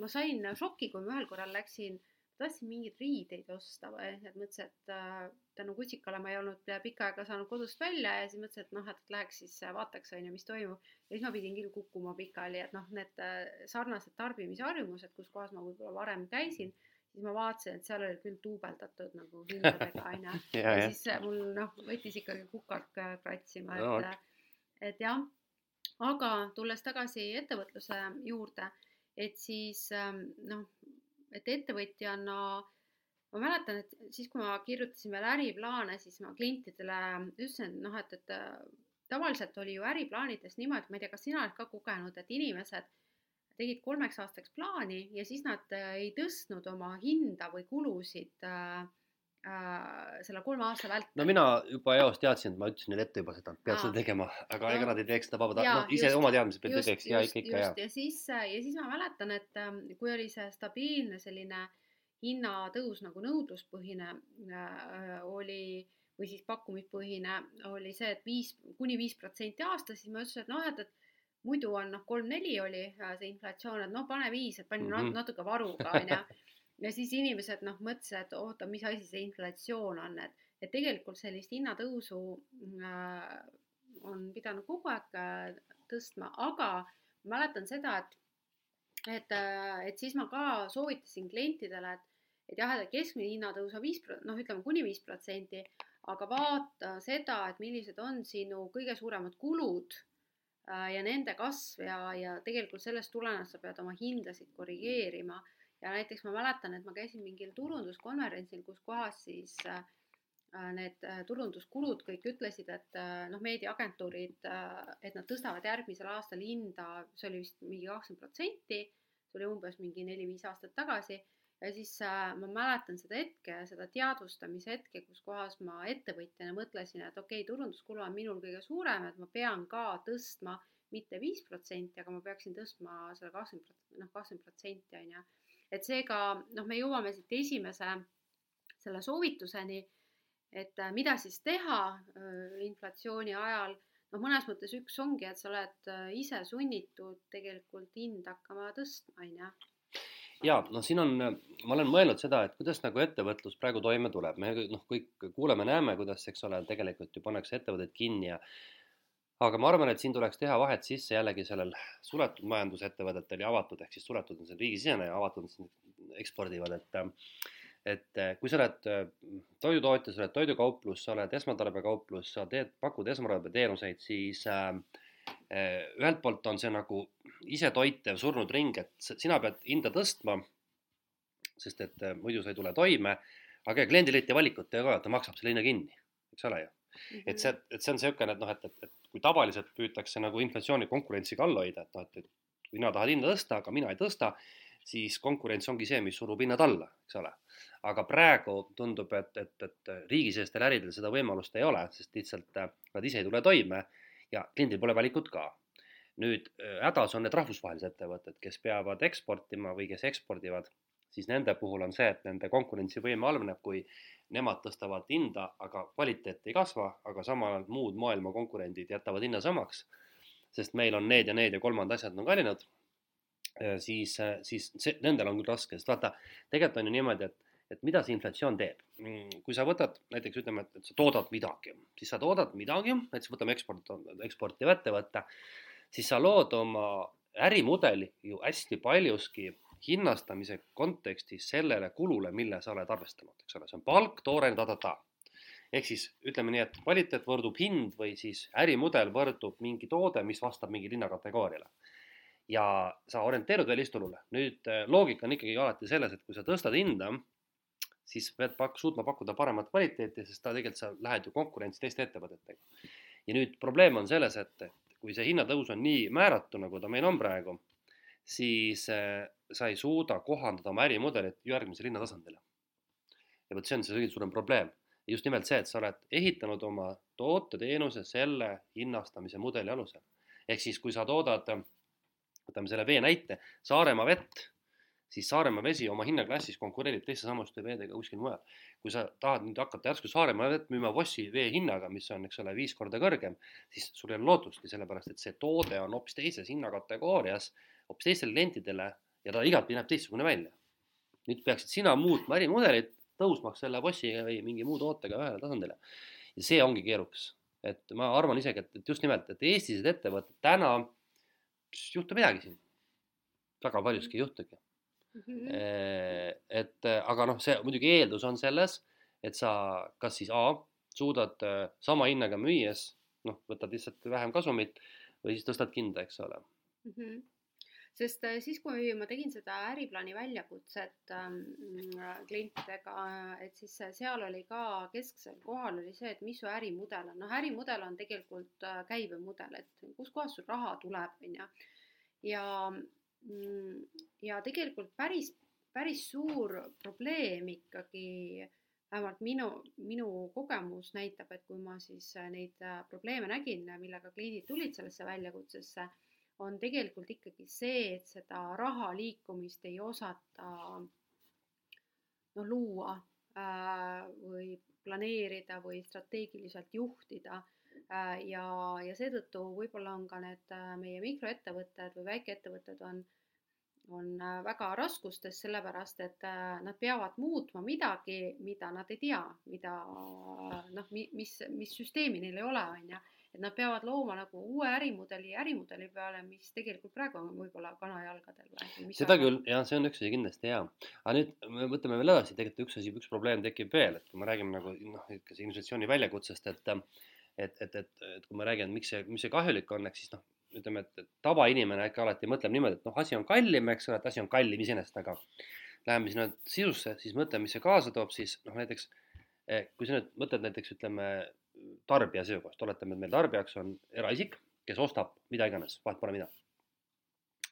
ma sain šoki, kui ma ühel korral läksin, tahtsin mingeid riideid osta või, et mõtlesin, et äh, tänu kutsikale ma ei olnud pikka aega saanud kodust välja ja siis mõtlesin, et noh, et läheks siis vaataks, on ju, mis toimub. ja siis ma pidin küll kukkuma pikali, et noh, need äh, sarnased tarbimisharjumused, kus kohas ma võib-olla varem käisin, siis ma vaatasin, et seal oli küll duubeldatud nagu hindadega, on ju. ja siis mul noh, võttis ikkagi kukalt kratsima, et no,, et jah aga tulles tagasi ettevõtluse juurde, et siis ähm, noh, et ettevõtjana ma mäletan, et siis, kui ma kirjutasin veel äriplaane, siis ma klientidele ütlesin, et noh, et, et äh, tavaliselt oli ju äriplaanides niimoodi, ma ei tea, kas sina oled ka kogenud, et inimesed tegid kolmeks aastaks plaani ja siis nad äh, ei tõstnud oma hinda või kulusid äh, selle kolme aasta vältel. no mina juba eos teadsin, et ma ütlesin neile ette juba seda, et pead seda tegema, aga no, ega nad ei teeks seda vabatahtlikult, noh ise just, oma teadmise pealt ei teeks ja ikka, ikka ja. ja siis, ja siis ma mäletan, et ähm, kui oli see stabiilne selline hinnatõus nagu nõudluspõhine äh, oli või siis pakkumispõhine oli see, et viis kuni viis protsenti aastas, siis ma ütlesin, et noh, et, et muidu on noh, kolm-neli oli äh, see inflatsioon, et noh, pane viis, et panin mm -hmm. natuke varuga onju ja siis inimesed noh, mõtlesid, et oota, mis asi see inflatsioon on, et, et tegelikult sellist hinnatõusu äh, on pidanud kogu aeg äh, tõstma, aga mäletan seda, et, et, äh, et siis ma ka soovitasin klientidele, et, et jah, et keskmine hinnatõus on viis, noh, ütleme kuni viis protsenti, aga vaata seda, et millised on sinu kõige suuremad kulud äh, ja nende kasv ja, ja tegelikult sellest tulenevalt sa pead oma hindasid korrigeerima. Ja näiteks ma mäletan, et ma käisin mingil turunduskonverentsil, kus kohas siis äh, need turunduskulud kõik ütlesid, et noh, meediaagentuurid, et nad tõstavad järgmisel aastal hinda, see oli vist mingi kakskümmend protsenti, see oli umbes mingi neli-viis aastat tagasi ja siis äh, ma mäletan seda hetke, seda teadvustamise hetke, kus kohas ma ettevõtjana mõtlesin, et okei okay,, turunduskulu on minul kõige suurem, et ma pean ka tõstma mitte viis protsenti, aga ma peaksin tõstma selle kakskümmend noh, kakskümmend protsenti on ju. Et seega noh, me jõuame siit esimese selle soovituseni, et äh, mida siis teha äh, inflatsiooni ajal. Noh, mõnes mõttes üks ongi, et sa oled äh, ise sunnitud tegelikult hinda hakkama tõstma, on ju. Ja noh, siin on, ma olen mõelnud seda, et kuidas nagu ettevõtlus praegu toime tuleb, me noh, kõik kuuleme-näeme, kuidas, eks ole, tegelikult ju pannakse ettevõtted kinni ja aga ma arvan, et siin tuleks teha vahet sisse jällegi sellel suletud majandusettevõtetel ja avatud, ehk siis suletud on see riigisisene ja avatud on see ekspordivad, et et kui sa oled toidutootja, sa oled toidukauplus, sa oled esmatarbekauplus, sa teed, pakud esmatarbeteenuseid, siis äh, ühelt poolt on see nagu isetoitev surnud ring, et sina pead hinda tõstma, sest et äh, muidu sa ei tule toime, aga kliendil eriti valikut ei ole, ta maksab selle hinna kinni, eks ole ju mm. -hmm. et see, et see on niisugune, et noh, et, et, et kui tavaliselt püütakse nagu inflatsiooni konkurentsiga all hoida, et noh, et, et kui sina tahad hinda tõsta, aga mina ei tõsta, siis konkurents ongi see, mis surub hinnad alla, eks ole. aga praegu tundub, et, et, et riigisisestel äridel seda võimalust ei ole, sest lihtsalt äh, nad ise ei tule toime ja kliendil pole valikut ka nüüd äh, hädas on need rahvusvahelised ettevõtted, kes peavad eksportima või kes ekspordivad, siis nende puhul on see, et nende konkurentsivõime halveneb, kui nemad tõstavad hinda, aga kvaliteet ei kasva, aga samal ajal muud maailma konkurendid jätavad hinna samaks, sest meil on need ja need ja kolmandad asjad on kallinenud, äh, siis, äh, siis see, nendel on küll raske, sest vaata, tegelikult on ju niimoodi, et et mida see inflatsioon teeb. Mm, kui sa võtad näiteks ütleme, et, sa toodad midagi, siis sa toodad midagi, näiteks võtame eksport, eksportiv ettevõte, siis sa lood oma ärimudeli ju hästi paljuski hinnastamise kontekstis sellele kulule, mille sa oled arvestanud, eks ole, see on palk, toorem, ta-ta-ta. ehk siis ütleme nii, et kvaliteet võrdub hind või siis ärimudel võrdub mingi toode, mis vastab mingile hinnakategooriale. ja sa orienteerud välisturule. nüüd eh, loogika on ikkagi alati selles, et kui sa tõstad hinda, siis pead pak-, suutma pakkuda paremat kvaliteeti, sest ta tegelikult sa lähed ju konkurentsi teiste ettevõtetega. ja nüüd probleem on selles, et kui see hinnatõus on nii määratu, nagu ta meil on praegu, siis äh, sa ei suuda kohandada oma ärimudelit järgmisele hinnatasandile. ja vot see on see kõige suurem probleem. just nimelt see, et sa oled ehitanud oma toote-teenuse selle hinnastamise mudeli alusel. ehk siis, kui sa toodad, võtame selle vee näite, Saaremaa vett siis Saaremaa vesi oma hinnaklassis konkureerib teiste samaste veedega kuskil mujal. kui sa tahad nüüd hakata järsku Saaremaa vett müüma Vossi vee hinnaga, mis on, eks ole, viis korda kõrgem, siis sul ei ole lootustki, sellepärast et see toode on hoopis teises hinnakategoorias, hoopis teistele klientidele ja ta igatpidi näeb teistsugune välja. nüüd peaksid sina muutma ärimudelit, tõusmaks selle Vossi või mingi muu tootega ühele tasandile. ja see ongi keerukas, et ma arvan isegi, et, et just nimelt, et Eestis ettevõtted täna, ei juhtu midagi siin. väga paljuski ei juhtugi mm. -hmm. et aga noh, see muidugi eeldus on selles, et sa kas siis A suudad äh, sama hinnaga müües noh, võtad lihtsalt vähem kasumit või siis tõstad hinda, eks ole mm. -hmm sest äh, siis, kui ma tegin seda äriplaani väljakutset ähm, klientidega, et siis seal oli ka kesksel kohal oli see, et mis su ärimudel on, noh, ärimudel on tegelikult käibemudel, et kuskohast sul raha tuleb, on ju. ja Mm, ja tegelikult päris, päris suur probleem ikkagi, vähemalt minu, minu kogemus näitab, et kui ma siis äh, neid äh, probleeme nägin, millega kliendid tulid sellesse väljakutsesse, on tegelikult ikkagi see, et seda raha liikumist ei osata noh, luua äh, või planeerida või strateegiliselt juhtida äh, ja, ja seetõttu võib-olla on ka need äh, meie mikroettevõtted või väikeettevõtted on on väga raskustes, sellepärast et nad peavad muutma midagi, mida nad ei tea, mida noh, mis, mis süsteemi neil ei ole, on ju. Et nad peavad looma nagu uue ärimudeli ärimudeli peale, mis tegelikult praegu on võib-olla kanajalgadel või? seda küll, jah, see on üks asi kindlasti jaa. aga nüüd me võtame veel edasi, tegelikult üks asi, üks probleem tekib veel, et kui me räägime nagu noh, ikka see innovatsiooni väljakutsest, et et, et, et, et kui ma räägin, miks see, mis see kahjulik on, eks siis noh, ütleme, et tavainimene ikka alati mõtleb niimoodi, et noh, asi on kallim, eks ole, et asi on kallim iseenesest, aga läheme sinna sisusse, siis mõtleme, mis see kaasa toob, siis noh, näiteks eh, kui sa nüüd mõtled näiteks ütleme tarbija seisukohast, oletame, et meil tarbijaks on eraisik, kes ostab mida iganes, vahet pole mida.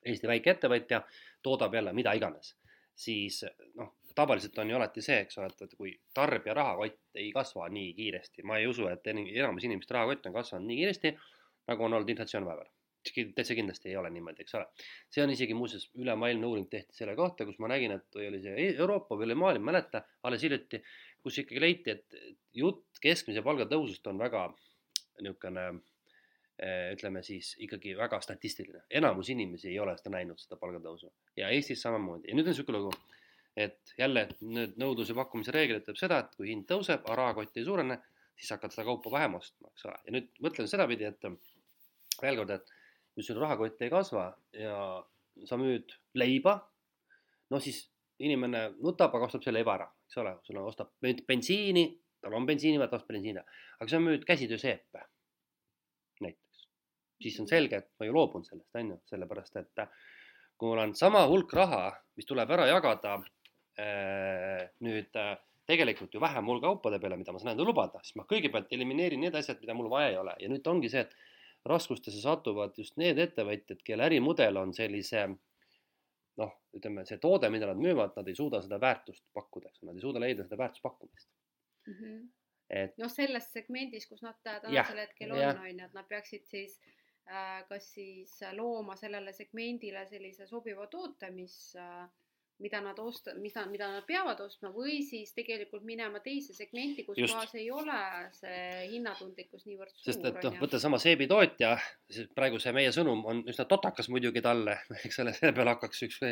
Eesti väikeettevõtja toodab jälle mida iganes, siis noh, tavaliselt on ju alati see, eks ole, et kui tarbija rahakott ei kasva nii kiiresti, ma ei usu, et enamus inimeste rahakott on kasvanud nii kiiresti, nagu on olnud inflatsioon vahepeal täitsa kindlasti ei ole niimoodi, eks ole. see on isegi muuseas ülemaailmne uuring tehti selle kohta, kus ma nägin, et oli see e-, Euroopa või üle maailma, ei mäleta, alles hiljuti, kus ikkagi leiti, et jutt keskmise palga tõusust on väga niisugune eh, ütleme siis ikkagi väga statistiline, enamus inimesi ei ole seda näinud, seda palgatõusu. Ja Eestis samamoodi. Ja nüüd on niisugune lugu, et jälle nüüd nõudluse pakkumise reegel ütleb seda, et kui hind tõuseb, aga rahakott ei suurene, siis hakkad seda kaupa vähem ostma, eks ole, ja nüüd mõtlen sedapidi, et veel kord, et kui sul rahakott ei kasva ja sa müüd leiba, no siis inimene nutab, aga ostab selle leiva ära, eks ole, sul on, ostab bensiini, tal on bensiini vaja, ta ostab bensiini, aga sa müüd käsitööseepe näiteks, siis on selge, et ma ju loobun sellest, on ju, sellepärast et kui mul on sama hulk raha, mis tuleb ära jagada äh, nüüd äh, tegelikult ju vähem hulga kaupade peale, mida ma saan endale lubada, siis ma kõigepealt elimineerin need asjad, mida mul vaja ei ole. Ja nüüd ongi see, et raskustesse satuvad just need ettevõtjad, kelle ärimudel on sellise noh, ütleme see toode, mida nad müüvad, nad ei suuda seda väärtust pakkuda, eks nad ei suuda leida seda väärtuspakkumist mm. -hmm. et noh, selles segmendis, kus nad tänasel hetkel on, on ju, et nad peaksid siis äh, kas siis looma sellele segmendile sellise sobiva toote, mis äh, mida nad osta-, mida, mida nad peavad ostma või siis tegelikult minema teise segmenti, kus kohas ei ole see hinnatundlikkus niivõrd suur. sest et noh, võta sama seebitootja, praegu see meie sõnum on üsna totakas muidugi talle, eks ole, selle peale hakkaks üks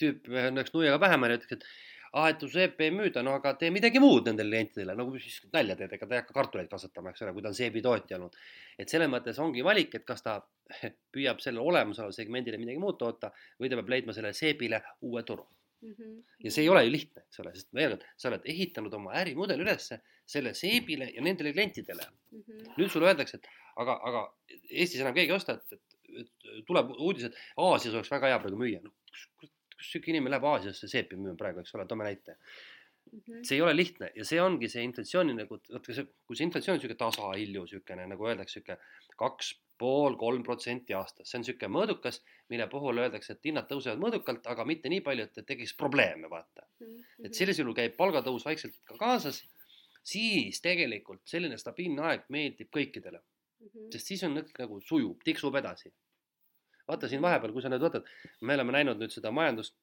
tüüp üheks nuiaga pähe ja ütleks, et aa, et su seepi ei müüda, no aga tee midagi muud nendele klientidele, nagu siis nalja teed, ega ta ei hakka kartuleid kasvatama, eks ole, kui ta on seebitootja olnud. et selles mõttes ongi valik, et kas ta püüab sellele olemasolevale segmendile midagi muud toota või ta peab leidma sellele seebile uue turu Mm -hmm. ja see ei ole ju lihtne, eks ole, sest veel kord, sa oled ehitanud oma ärimudeli ülesse selle seebile ja nendele klientidele mm. -hmm. nüüd sulle öeldakse, et aga, aga Eestis enam keegi ei osta, et, et, et tuleb uudis, et Aasias oleks väga hea praegu müüa. no kus, kus, kus sihuke inimene läheb Aasiasse seepi müüma praegu, eks ole, toome näite mm. -hmm. see ei ole lihtne ja see ongi see inflatsiooni nagu, vaata see, kui see inflatsioon on sihuke tasahilju, siukene nagu öeldakse, sihuke kaks pool, kolm protsenti aastas, see on niisugune mõõdukas, mille puhul öeldakse, et hinnad tõusevad mõõdukalt, aga mitte nii palju, et, tekiks probleeme, vaata. -hmm. et sellisel juhul käib palgatõus vaikselt ka kaasas, siis tegelikult selline stabiilne aeg meeldib kõikidele. -hmm. sest siis on nagu sujub, tiksub edasi. vaata siin vahepeal, kui sa nüüd võtad, me oleme näinud nüüd seda majandust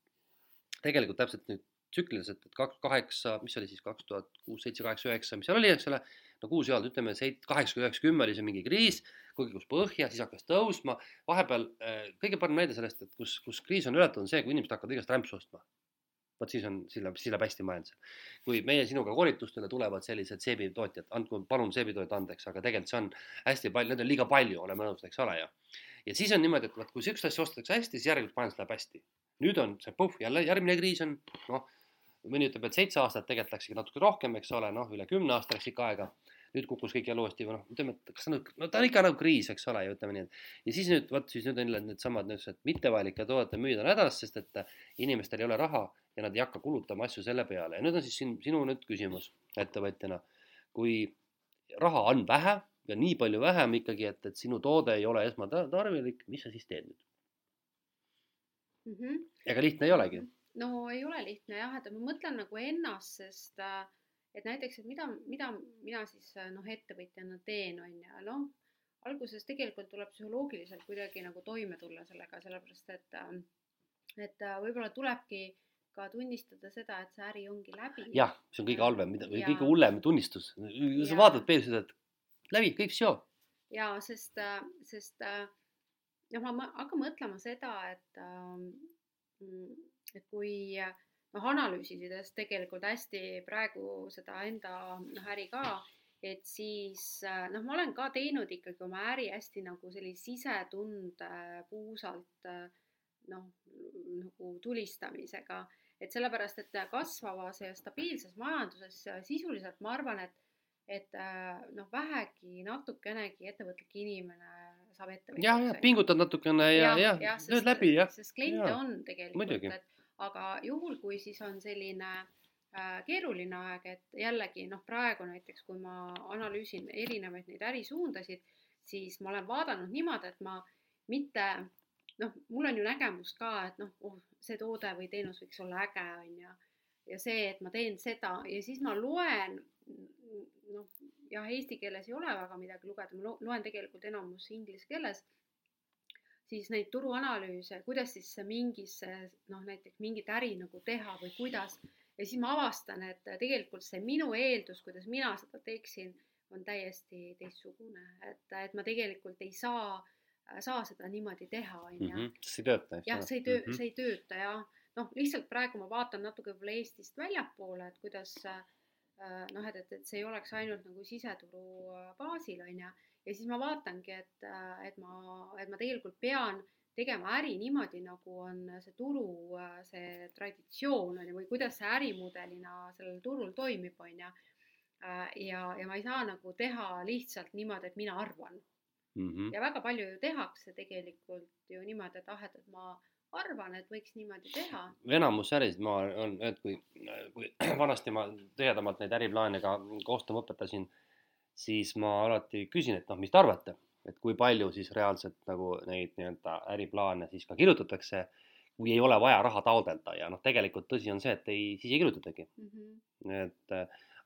tegelikult täpselt nüüd tsükliliselt, et kaks, kaheksa, mis oli siis kaks tuhat kuus, seitse, kaheksa, üheksa, mis seal oli, eks ole, no kuus ei olnud, ütleme seit-, kaheksa, üheksa, kümme oli see mingi kriis kukkus põhja, siis hakkas tõusma, vahepeal äh, kõige parem näide sellest, et kus, kus kriis on ületatud, on see, kui inimesed hakkavad igast rämpsu ostma. vot siis on, siis läheb, siis läheb hästi majandusel. kui meie sinuga koolitustele tulevad sellised seebitootjad, andku palun seebitootjad andeks, aga tegelikult see on hästi palju, neid on liiga palju, oleme nõus, eks ole ju. ja siis on niimoodi, et vot kui sihukest asja ostetakse hästi, siis järelikult majandus läheb hästi. nüüd on see puhh, jälle järgmine kriis on, noh, mõni ütleb, et seitse aastat, tegelikult läkski natuke rohkem, eks ole, noh, üle kümne aasta läks ikka aega nüüd kukkus kõik jälle uuesti või noh, ütleme, et kas ta nüüd, no ta on ikka nagu kriis, eks ole ju, ütleme nii, et. ja siis nüüd vot siis nüüd on jälle needsamad niisugused mittevajalike toodete müüjad on hädas, sest et inimestel ei ole raha ja nad ei hakka kulutama asju selle peale ja nüüd on siis siin sinu nüüd küsimus ettevõtjana. kui raha on vähe ja nii palju vähem ikkagi, et, et sinu toode ei ole esmatarvilik, mis sa siis teed nüüd mm? -hmm. ega lihtne ei olegi no ei ole lihtne jah, et ma mõtlen nagu ennast, sest äh, et näiteks, et mida, mida mina siis noh, ettevõtjana teen, on ju, noh, alguses tegelikult tuleb psühholoogiliselt kuidagi nagu toime tulla sellega, sellepärast et, et võib-olla tulebki ka tunnistada seda, et see äri ongi läbi. jah, see on kõige halvem, mida, või kõige hullem tunnistus. sa vaatad peeglisse, et läbi, kõik seo. ja sest, sest noh, ma hakkan mõtlema seda, et, et kui noh, analüüsides tegelikult hästi praegu seda enda noh, äri ka, et siis noh, ma olen ka teinud ikkagi oma äri hästi nagu sellise sisetunde puusalt noh, nagu tulistamisega, et sellepärast, et kasvavas ja stabiilses majanduses sisuliselt ma arvan, et et noh, vähegi natukenegi ettevõtlik inimene saab ettevõtjaks. jah, jah, pingutad natukene ja, ja, ja, lööd läbi, jah. sest kliente ja. on tegelikult, et aga juhul, kui siis on selline äh, keeruline aeg, et jällegi noh, praegu näiteks, kui ma analüüsin erinevaid neid ärisuundasid, siis ma olen vaadanud niimoodi, et ma mitte noh, mul on ju nägemus ka, et noh, oh, see toode või teenus võiks olla äge, on ju. ja see, et ma teen seda ja siis ma loen noh, jah, eesti keeles ei ole väga midagi lugeda, ma loen tegelikult enamus inglise keeles siis neid turuanalüüse, kuidas siis mingisse noh, näiteks mingit äri nagu teha või kuidas. ja siis ma avastan, et tegelikult see minu eeldus, kuidas mina seda teeksin, on täiesti teistsugune, et, et ma tegelikult ei saa, saa seda niimoodi teha, on ju. Mhm, see ei tööta, jah, see ei töö mm, -hmm. see ei tööta ja noh, lihtsalt praegu ma vaatan natuke võib-olla Eestist väljapoole, et kuidas noh, et, et, et see ei oleks ainult nagu siseturu baasil, on ju ja siis ma vaatangi, et, et ma, et ma tegelikult pean tegema äri niimoodi, nagu on see turu, see traditsioon on ju, või kuidas see ärimudelina sellel turul toimib, on ju. ja, ja ma ei saa nagu teha lihtsalt niimoodi, et mina arvan mm. -hmm. ja väga palju ju tehakse tegelikult ju niimoodi, et ah, et, et ma arvan, et võiks niimoodi teha. enamus ärisid ma on, et kui, kui vanasti ma tihedamalt neid äriplaane ka koostama õpetasin siis ma alati küsin, et noh, mis te arvate, et kui palju siis reaalselt nagu neid nii-öelda äriplaane siis ka kirjutatakse, kui ei ole vaja raha taotleda ja noh, tegelikult tõsi on see, et ei, siis ei kirjutatagi mm. -hmm. et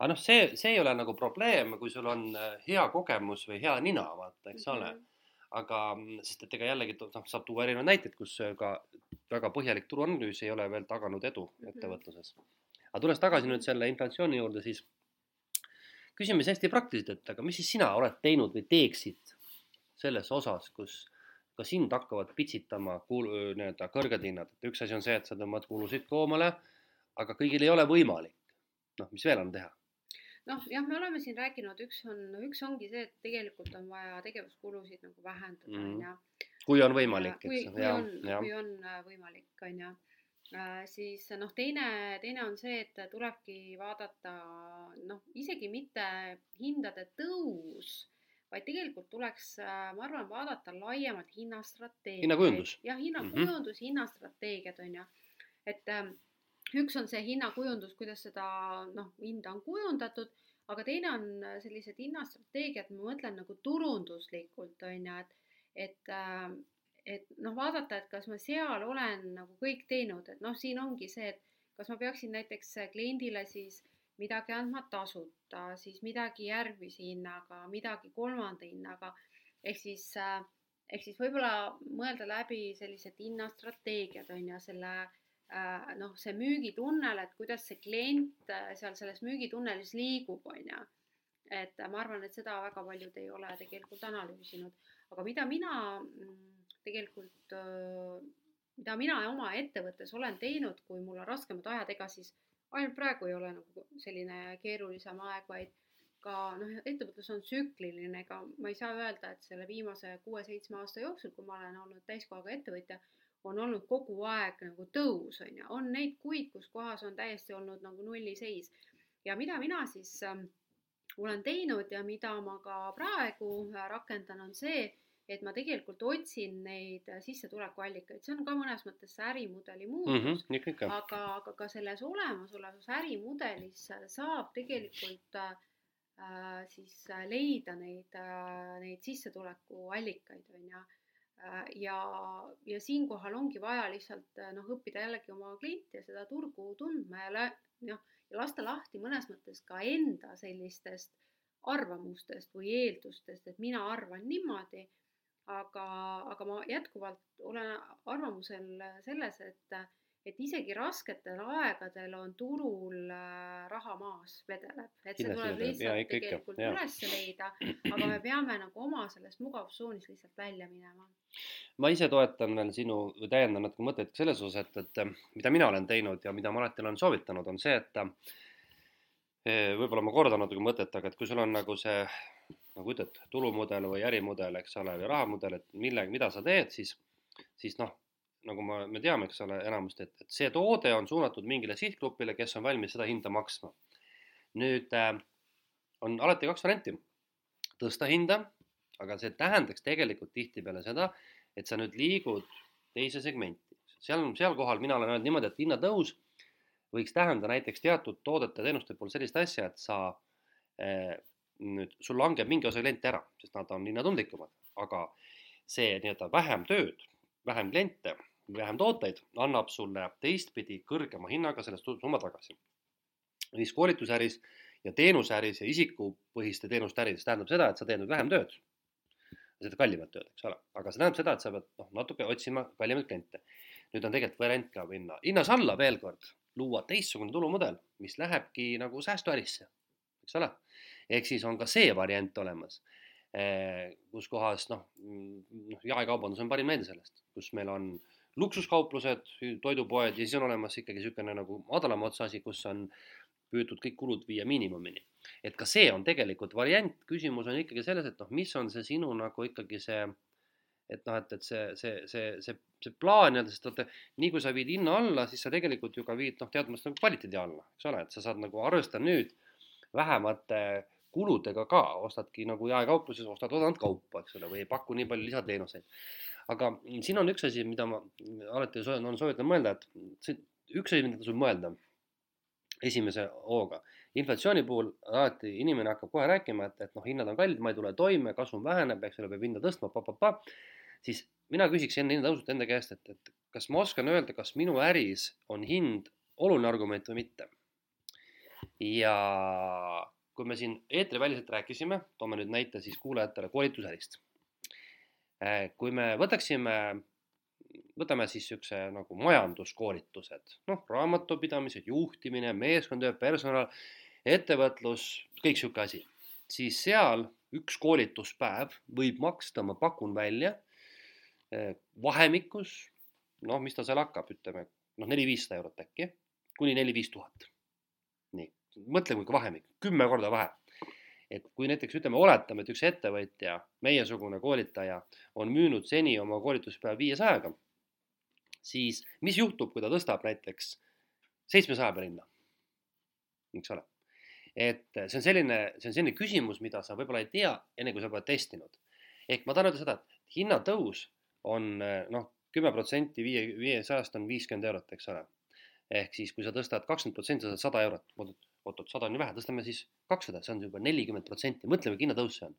aga noh, see, see ei ole nagu probleem, kui sul on äh, hea kogemus või hea nina, vaata, eks mm -hmm. ole. Aga sest, et ega jällegi noh, saab tuua erinevaid näiteid, kus ka väga põhjalik turuanalüüs ei ole veel taganud edu mm -hmm. ettevõtluses. aga tulles tagasi nüüd selle inflatsiooni juurde, siis küsime siis hästi praktiliselt, et aga mis siis sina oled teinud või teeksid selles osas, kus ka sind hakkavad pitsitama kuul-, nii-öelda kõrged hinnad, et üks asi on see, et sa tõmbad kulusid koomale, aga kõigil ei ole võimalik. noh, mis veel on teha? Noh, jah, me oleme siin rääkinud, üks on, üks ongi see, et tegelikult on vaja tegevuskulusid nagu vähendada, mhm. on ju. kui on võimalik, eks. kui, on, kui on võimalik, on ju Äh, siis noh, teine, teine on see, et tulebki vaadata noh, isegi mitte hindade tõus, vaid tegelikult tuleks, äh, ma arvan, vaadata laiemalt hinnastrateegiaid. hinnakujundus. jah, hinnakujundus mm, -hmm. hinnastrateegiad on ju, et ähm, üks on see hinnakujundus, kuidas seda noh, hinda on kujundatud, aga teine on sellised hinnastrateegiad, ma mõtlen nagu turunduslikult on ju, et, et äh, et noh, vaadata, et kas ma seal olen nagu kõik teinud, et noh, siin ongi see, et kas ma peaksin näiteks kliendile siis midagi andma tasuta, siis midagi järgmise hinnaga, midagi kolmanda hinnaga, ehk siis äh, ehk siis võib-olla mõelda läbi sellised hinnastrateegiad on ju, selle äh, noh, see müügitunnel, et kuidas see klient äh, seal selles müügitunnelis liigub, on ju. et ma arvan, et seda väga paljud ei ole tegelikult analüüsinud, aga mida mina mm, tegelikult, mida mina oma ettevõttes olen teinud, kui mul on raskemad ajad, ega siis ainult praegu ei ole nagu selline keerulisem aeg, vaid ka noh, ettevõtlus on tsükliline, ega ma ei saa öelda, et selle viimase kuue-seitsme aasta jooksul, kui ma olen olnud täiskohaga ettevõtja, on olnud kogu aeg nagu tõus, on ju, on neid kuid, kus kohas on täiesti olnud nagu nulliseis. ja mida mina siis äh, olen teinud ja mida ma ka praegu rakendan, on see, et ma tegelikult otsin neid sissetulekuallikaid, see on ka mõnes mõttes see ärimudeli muutus mm, -hmm, aga, aga ka selles olemasolevas ärimudelis saab tegelikult äh, siis leida neid äh,, neid sissetulekuallikaid, on ju äh,. Ja, ja siinkohal ongi vaja lihtsalt noh, õppida jällegi oma klienti ja seda turgu tundma ja noh, ja lasta lahti mõnes mõttes ka enda sellistest arvamustest või eeldustest, et mina arvan niimoodi. Aga, aga ma jätkuvalt olen arvamusel selles, et, et isegi rasketel aegadel on turul äh, raha maas, vedeleb, et see tuleb lihtsalt ja, tegelikult üles leida, aga me peame nagu oma sellest mugavustsoonis lihtsalt välja minema. ma ise toetan veel sinu, täiendan natuke mõtet selles osas, et, et mida mina olen teinud ja mida ma alati olen soovitanud, on see, et võib-olla ma kordan natuke mõtet, aga et kui sul on nagu see, nagu ütled, tulumudel või ärimudel, eks ole, või rahamudel, et mille, mida sa teed, siis, siis noh, nagu ma, me teame, eks ole, enamasti, et, et see toode on suunatud mingile sihtgrupile, kes on valmis seda hinda maksma. nüüd äh, on alati kaks varianti. tõsta hinda, aga see tähendaks tegelikult tihtipeale seda, et sa nüüd liigud teise segmenti. seal, seal kohal mina olen öelnud niimoodi, et hinnatõus võiks tähendada näiteks teatud toodete teenuste puhul sellist asja, et sa eh, nüüd, sul langeb mingi osa kliente ära, sest nad on hinnatundlikumad, aga see nii-öelda vähem tööd, vähem kliente, vähem tooteid annab sulle teistpidi kõrgema hinnaga selle summa tagasi. siis koolitusäris ja teenusäris ja isikupõhiste teenuste äris tähendab seda, et sa teed nüüd vähem tööd. seda kallimat tööd, eks ole, aga see tähendab seda, et sa pead noh, natuke otsima kallimaid kliente. nüüd on tegelikult variant ka minna hinnas alla veel kord luua teistsugune tulumudel, mis lähebki nagu säästuärisse, eks ole. ehk siis on ka see variant olemas, eh, kus kohas noh, noh, jaekaubandus on parim näide sellest, kus meil on luksuskauplused, toidupoed ja siis on olemas ikkagi niisugune nagu madalama otsa asi, kus on püütud kõik kulud viia miinimumini. et ka see on tegelikult variant, küsimus on ikkagi selles, et noh, mis on see sinu nagu ikkagi see et noh, et, et see, see, see, see, see plaan nii-öelda, sest vaata, nii kui sa viid hinna alla, siis sa tegelikult ju ka viid noh, teatud mõttes nagu kvaliteedi alla, eks ole, et sa saad nagu arvestada nüüd vähemate kuludega ka, ostadki nagu jaekaupluses, ostad odavat kaupa, eks ole, või ei paku nii palju lisateenuseid. aga siin on üks asi, mida ma alati on soovitan mõelda, et see üks asi, mida tasub mõelda esimese hooga. inflatsiooni puhul alati inimene hakkab kohe rääkima, et, et noh, hinnad on kallid, ma ei tule toime, kasum väheneb, eks ole, peab hinda tõstma pa,, pa-pa-pa siis mina küsiks enne hinnatõusut enda käest, et, et kas ma oskan öelda, kas minu äris on hind oluline argument või mitte. ja kui me siin eetriväliselt rääkisime, toome nüüd näite siis kuulajatele koolitusärist. Äh, kui me võtaksime, võtame siis niisuguse nagu majanduskoolitused, noh, raamatupidamised, juhtimine, meeskondtöö, personal, ettevõtlus, kõik niisugune asi, siis seal üks koolituspäev võib maksta, ma pakun välja Eh, vahemikus, noh, mis ta seal hakkab, ütleme noh, neli-viissada eurot äkki, kuni neli-viis tuhat. Nii, mõtle, kui vahemik, kümme korda vahe. et kui näiteks ütleme, oletame, et üks ettevõtja, meiesugune koolitaja on müünud seni oma koolituspäeva viiesajaga, siis mis juhtub, kui ta tõstab näiteks seitsmesaja peale hinna? eks ole, et see on selline, see on selline küsimus, mida sa võib-olla ei tea, enne kui sa pole testinud. ehk ma tahan öelda seda, et hinnatõus on noh, kümme protsenti viie, viiesajast on viiskümmend eurot, eks ole. ehk siis, kui sa tõstad kakskümmend protsenti, sa saad sada eurot, oot-oot, sada on ju vähe, tõstame siis kakssada, see on juba nelikümmend protsenti, mõtle, kui hinnatõus see on.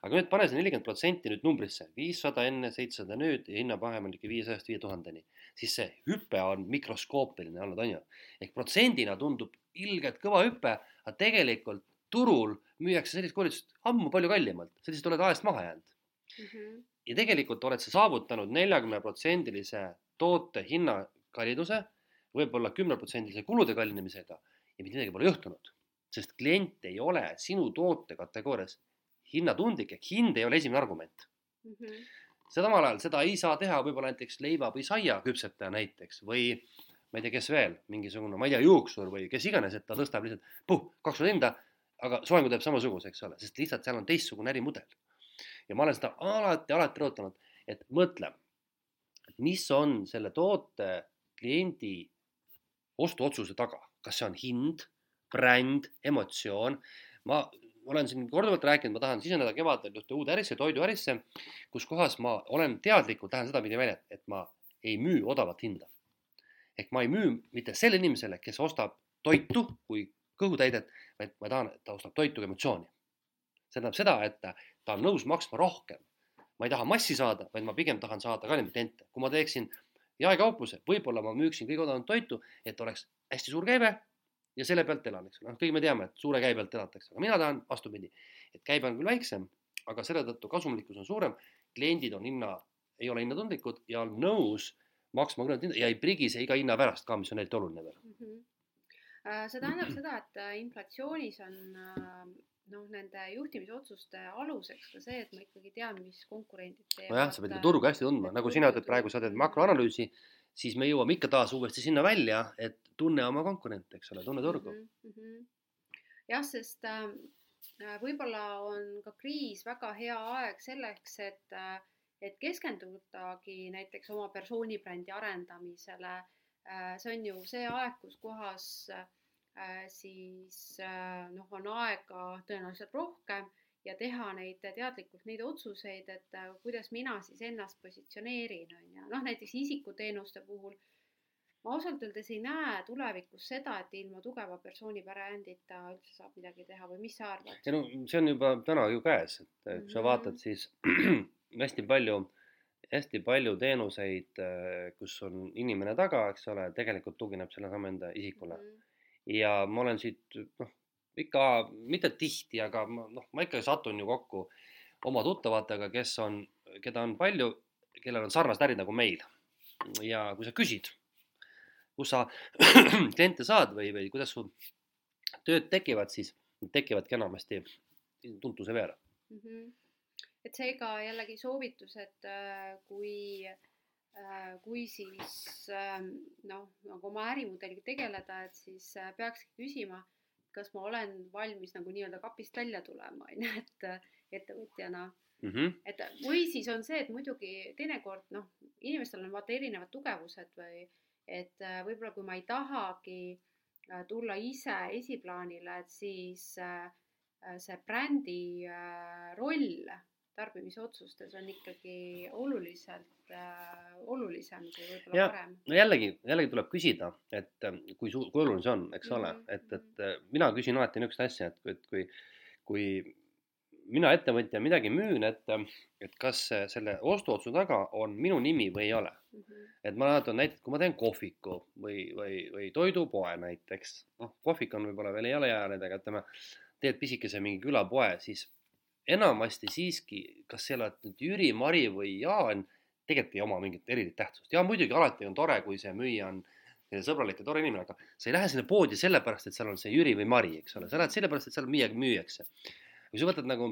aga nüüd pane see nelikümmend protsenti nüüd numbrisse, viissada enne, seitsesada nüüd ja hinnavahem on ikka viiesajast viie tuhandeni, siis see hüpe on mikroskoopiline olnud, on ju. ehk protsendina tundub ilgelt kõva hüpe, aga tegelikult turul müüakse sellist koolitust ammu palju kallimalt, sa lihtsalt oled ajast maha jäänud mm. -hmm ja tegelikult oled sa saavutanud neljakümneprotsendilise toote hinna kalliduse, võib-olla kümneprotsendilise kulude kallinemisega ja mitte midagi pole juhtunud. sest klient ei ole sinu toote kategoorias hinnatundlik ehk hind ei ole esimene argument mm. -hmm. samal ajal seda ei saa teha võib-olla näiteks leiva või saia küpsetaja näiteks või ma ei tea, kes veel, mingisugune, ma ei tea, juuksur või kes iganes, et ta tõstab lihtsalt puh, kaks korda hinda, aga soengu teeb samasuguse, eks ole, sest lihtsalt seal on teistsugune ärimudel ja ma olen seda alati, alati rõhutanud, et mõtle, mis on selle toote kliendi ostuotsuse taga, kas see on hind, bränd, emotsioon. ma olen siin korduvalt rääkinud, ma tahan siseneda kevadel ühte uude ärisse, toiduärisse, kus kohas ma olen teadlikult, lähen sedapidi välja, et ma ei müü odavat hinda. ehk ma ei müü mitte sellele inimesele, kes ostab toitu kui kõhutäidet, vaid ma tahan, et ta ostab toitu kui emotsiooni. see tähendab seda, et ta on nõus maksma rohkem. ma ei taha massi saada, vaid ma pigem tahan saada kallimat kliente. kui ma teeksin jaekaupluse, võib-olla ma müüksin kõige odavamat toitu, et oleks hästi suur käive ja selle pealt elan, eks ole, noh, kõik me teame, et suure käe pealt elatakse, aga mina tahan vastupidi, et käive on küll väiksem, aga selle tõttu kasumlikkus on suurem, kliendid on hinna, ei ole hinnatundlikud ja on nõus maksma kõrgemat hinda ja ei prigise iga hinna pärast ka, mis on eriti oluline veel mm. -hmm see tähendab seda, et äh, inflatsioonis on äh, noh, nende juhtimisotsuste aluseks ka see, et ma ikkagi tean, mis konkurendid teevad. nojah, sa pead turgu hästi tundma, nagu sina ütled praegu, sa teed makroanalüüsi, siis me jõuame ikka taas uuesti sinna välja, et tunne oma konkurente, eks ole, tunne turgu mm. -hmm. jah, sest äh, võib-olla on ka kriis väga hea aeg selleks, et äh, et keskendudagi näiteks oma persoonibrändi arendamisele. Äh, see on ju see aeg, kus kohas äh, siis äh, noh, on aega tõenäoliselt rohkem ja teha neid teadlikult neid otsuseid, et kuidas mina siis ennast positsioneerin, on ju, noh näiteks isikuteenuste puhul ma ausalt öeldes ei näe tulevikus seda, et ilma tugeva persoonibrändita üldse saab midagi teha või mis sa arvad? ei no see on juba täna ju käes, et kui mm -hmm. sa vaatad, mhm. siis hästi palju, hästi palju teenuseid, äh, kus on inimene taga, eks ole, tegelikult tugineb sellesama enda isikule mm. -hmm. ja ma olen siit noh, ikka mitte tihti, aga noh, ma ikka satun ju kokku oma tuttavatega, kes on, keda on palju, kellel on sarnased ärid nagu meil. ja kui sa küsid, kus sa kliente saad või, või kuidas sul tööd tekivad, siis tekivadki enamasti tuntuse peale mm. -hmm et seega jällegi soovitus, et äh, kui, äh, kui siis ähm, noh, nagu oma ärimudeliga tegeleda, et siis äh, peakski küsima, kas ma olen valmis nagu nii-öelda kapist välja tulema, on ju, et ettevõtjana mm. -hmm. et või siis on see, et muidugi teinekord noh, inimestel on vaata erinevad tugevused või et võib-olla kui ma ei tahagi tulla ise esiplaanile, et siis see brändi roll tarbimisotsustes on ikkagi oluliselt äh, olulisem kui võib-olla varem. no jällegi, jällegi tuleb küsida, et äh, kui suur, kui oluline see on, eks mm -hmm. ole, mhm, et, et mhm. äh, mina küsin alati niisugust asja, et, et kui, kui mina ettevõtja midagi müün, et, et kas selle ostuotsu taga on minu nimi või ei ole mm. -hmm. et ma mäletan näiteks, kui ma teen kohviku või, või, või toidupoe näiteks, noh, kohvik on võib-olla veel ei ole jäänud, aga ütleme, teed pisikese mingi külapoe, siis enamasti siiski, kas sa oled nüüd Jüri, Mari või Jaan, tegelikult ei oma mingit erilist tähtsust. ja muidugi alati on tore, kui see müüja on sõbralik ja tore inimene, aga sa ei lähe sinna poodi sellepärast, et seal on see Jüri või Mari, eks ole, sa lähed sellepärast, et seal midagi müüakse. kui sa võtad nagu,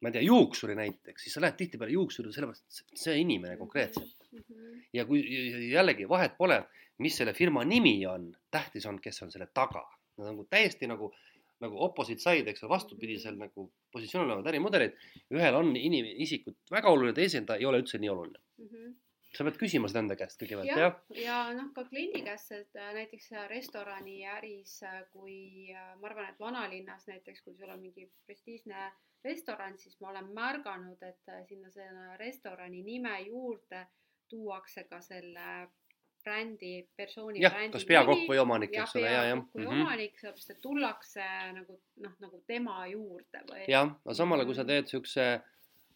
ma ei tea, juuksuri näiteks, siis sa lähed tihtipeale juuksuri sellepärast, et see inimene konkreetselt. Mhm. ja kui jällegi vahet pole, mis selle firma nimi on, tähtis on, kes on selle taga. nagu täiesti nagu äh, nagu opposite side, eks ole, vastupidisel nagu positsioonil olevad ärimudelid. ühel on inim-, isikut väga oluline, teisel ta ei ole üldse nii oluline mm. -hmm sa pead küsima seda enda käest kõigepealt, jah? ja, ja noh, ka kliendi käest, et äh, näiteks restoraniäris, äh, kui äh, ma arvan, et vanalinnas näiteks, kui sul on mingi prestiižne restoran, siis ma olen märganud, et sinna selle restorani nime juurde tuuakse ka selle brändi, persooni jah, kas peakokk või omanik, eks ole, ja, jah. kui mm -hmm. omanik, sellepärast et tullakse nagu noh, nagu tema juurde või. jah, aga samal ajal, kui sa teed siukse,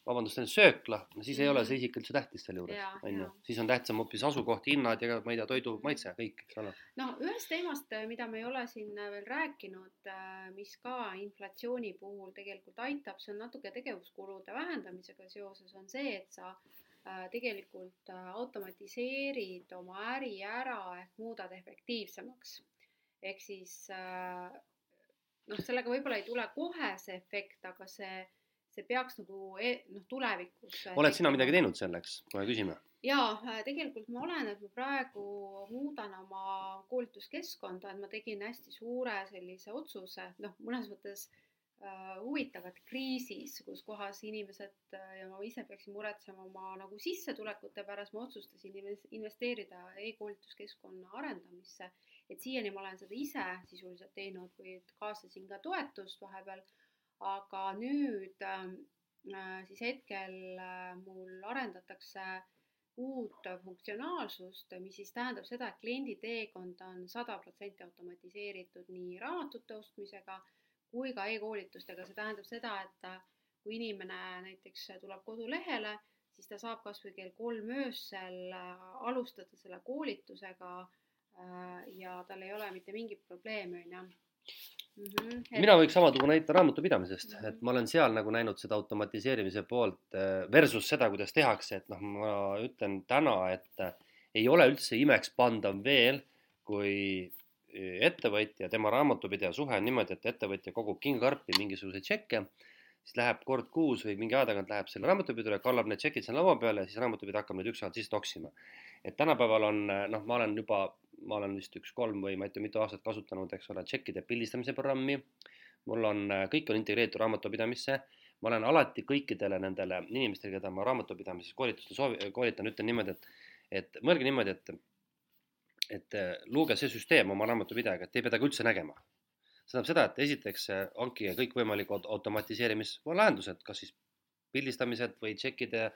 vabandust, söökla, siis mm -hmm. ei ole see isik üldse tähtis seal juures, on ju. siis on tähtsam hoopis asukoht, hinnad ja ma ei tea, toidu maitse, kõik, eks ole. no ühest teemast, mida me ei ole siin veel rääkinud, äh, mis ka inflatsiooni puhul tegelikult aitab, see on natuke tegevuskulude vähendamisega seoses, on see, et sa Äh, tegelikult äh, automatiseerid oma äri ära ehk muudad efektiivsemaks. ehk siis äh, noh, sellega võib-olla ei tule kohe see efekt, aga see, see peaks nagu e noh, tulevikus. oled sina midagi teinud selleks, kohe küsime? jaa, tegelikult ma olen, et ma praegu muudan oma koolituskeskkonda, et ma tegin hästi suure sellise otsuse, noh, mõnes mõttes äh, Äh, huvitav, et kriisis, kus kohas inimesed äh, ja ma ise peaksin muretsema oma nagu sissetulekute pärast, ma otsustasin investeerida e-koolituskeskkonna arendamisse. et siiani ma olen seda ise sisuliselt teinud või kaasasin ka toetust vahepeal, aga nüüd äh, siis hetkel mul arendatakse uut funktsionaalsust, mis siis tähendab seda, et kliendi teekond on sada protsenti automatiseeritud nii raamatute ostmisega kui ka e-koolitustega, see tähendab seda, et kui inimene näiteks tuleb kodulehele, siis ta saab kas või kell kolm öösel äh, alustada selle koolitusega äh, ja tal ei ole mitte mingit probleemi, on ju. Et... mina võiks sama tuua näite raamatupidamisest mm, -hmm. et ma olen seal nagu näinud seda automatiseerimise poolt äh, versus seda, kuidas tehakse, et noh, ma ütlen täna, et ei ole üldse imekspandav veel, kui ettevõtja, tema raamatupidaja suhe on niimoodi, et ettevõtja kogub kingakarpi mingisuguseid tšekke, siis läheb kord kuus või mingi aja tagant läheb selle raamatupidajale, kallab need tšekid sinna laua peale ja siis raamatupidaja hakkab neid ükshaaval sisse toksima. et tänapäeval on noh, ma olen juba ma olen vist üks kolm või ma ei tea, mitu aastat kasutanud, eks ole, tšekkide pildistamise programmi. mul on, kõik on integreeritud raamatupidamisse. ma olen alati kõikidele nendele inimestele, keda ma raamatupidamises koolitustel soovi-, koolitan, ütlen niimoodi, et, et mõelge niimoodi, et, et luuge see süsteem oma raamatupidajaga, et ei pea temaga üldse nägema see tähendab seda, et esiteks hankige kõikvõimalikud automatiseerimislahendused, kas siis pildistamised või tšekkide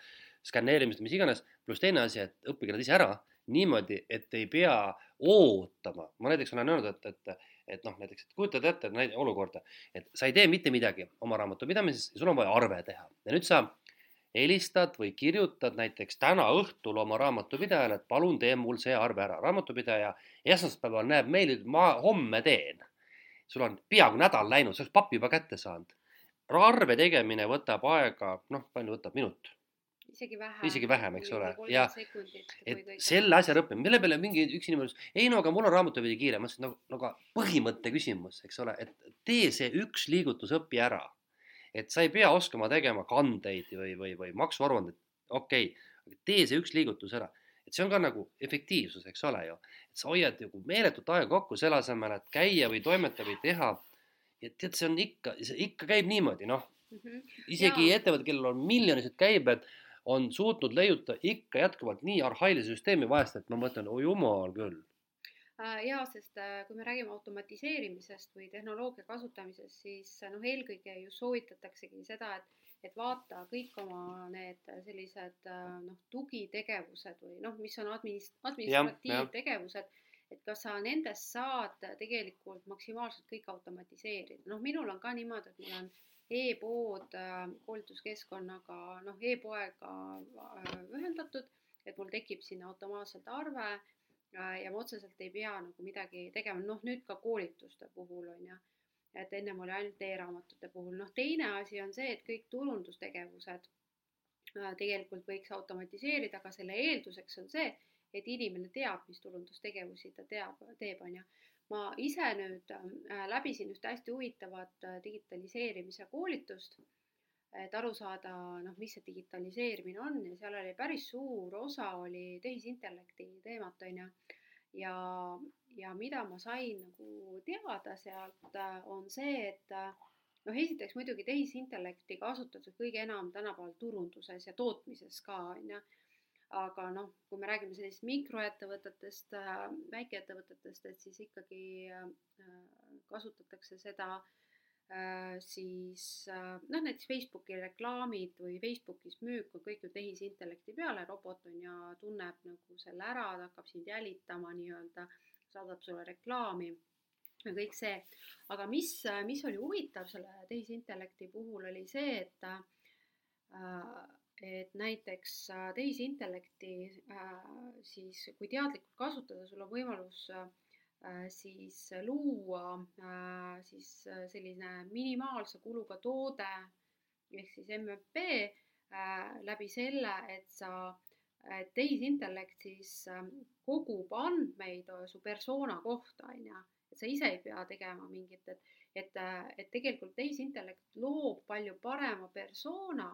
skänneerimised, mis iganes, pluss teine asi, et õppige nad ise ära niimoodi, et ei pea ootama. ma näiteks olen öelnud, et, et, et noh, näiteks, et kujutad ette näide, olukorda, et sa ei tee mitte midagi oma raamatupidamises ja sul on vaja arve teha ja nüüd sa helistad või kirjutad näiteks täna õhtul oma raamatupidajale, et palun tee mul see arve ära. raamatupidaja esmaspäeval näeb meili, ma homme teen sul on peaaegu nädal läinud, sa oleks pappi juba kätte saanud. arve tegemine võtab aega, noh, palju võtab, minut? isegi vähem. isegi vähem, eks ole, ja et selle asja õppimine, mille peale mingi üks inimene ütles, ei no aga mul on raamatupidi kiire, ma ütlesin, no aga põhimõtte küsimus, eks ole, et tee see üks liigutus, õpi ära. Et sa ei pea oskama tegema kandeid või, või, või maksuaruandeid, okei okay., tee see üks liigutus ära et see on ka nagu efektiivsus, eks ole ju. et sa hoiad nagu meeletut aega kokku selle asemel, et käia või toimetada või teha. ja tead, see on ikka, see ikka käib niimoodi, noh mm -hmm.. isegi ettevõtted, kellel on miljonilised käibed, on suutnud leiuta ikka jätkuvalt nii arhailise süsteemi vahest, et ma mõtlen, oi jumal küll jaa, sest äh, kui me räägime automatiseerimisest või tehnoloogia kasutamisest, siis noh, eelkõige ju soovitataksegi seda, et et vaata kõik oma need sellised noh, tugitegevused või noh, mis on administ-, administratiivtegevused, et kas sa nendest saad tegelikult maksimaalselt kõik automatiseerida. noh, minul on ka niimoodi, et mul on e-pood koolituskeskkonnaga, noh e-poega ühendatud, et mul tekib sinna automaatselt arve ja ma otseselt ei pea nagu midagi tegema, noh nüüd ka koolituste puhul on ju. Et ennem oli ainult e-raamatute puhul, noh teine asi on see, et kõik turundustegevused äh, tegelikult võiks automatiseerida, aga selle eelduseks on see, et inimene teab, mis turundustegevusi ta teab, teeb, on ju. ma ise nüüd äh, läbisin ühte hästi huvitavat äh, digitaliseerimise koolitust, et aru saada, noh, mis see digitaliseerimine on ja seal oli päris suur osa oli tehisintellekti teemat, on ju ja, ja mida ma sain nagu teada sealt, äh, on see, et äh, noh, esiteks muidugi tehisintellekti kasutatakse kõige enam tänapäeval turunduses ja tootmises ka, on ju. aga noh, kui me räägime sellist mikroettevõtetest, äh, väikeettevõtetest, et siis ikkagi kasutatakse seda Äh, siis äh, noh, näiteks Facebooki reklaamid või Facebookis müük on kõik ju tehisintellekti peale, robot on ja tunneb nagu selle ära, ta hakkab sind jälitama nii-öelda, saadab sulle reklaami ja kõik see. aga mis, mis oli huvitav selle tehisintellekti puhul, oli see, et äh, et näiteks tehisintellekti siis, kui teadlikult kasutada, sul on võimalus Äh, siis luua äh, siis äh, selline minimaalse kuluga toode ehk siis MVP läbi selle, et sa, tehisintellekt siis kogub andmeid su persona kohta, on ju, et sa ise ei pea tegema mingit, et, et, et tegelikult tehisintellekt loob palju parema persona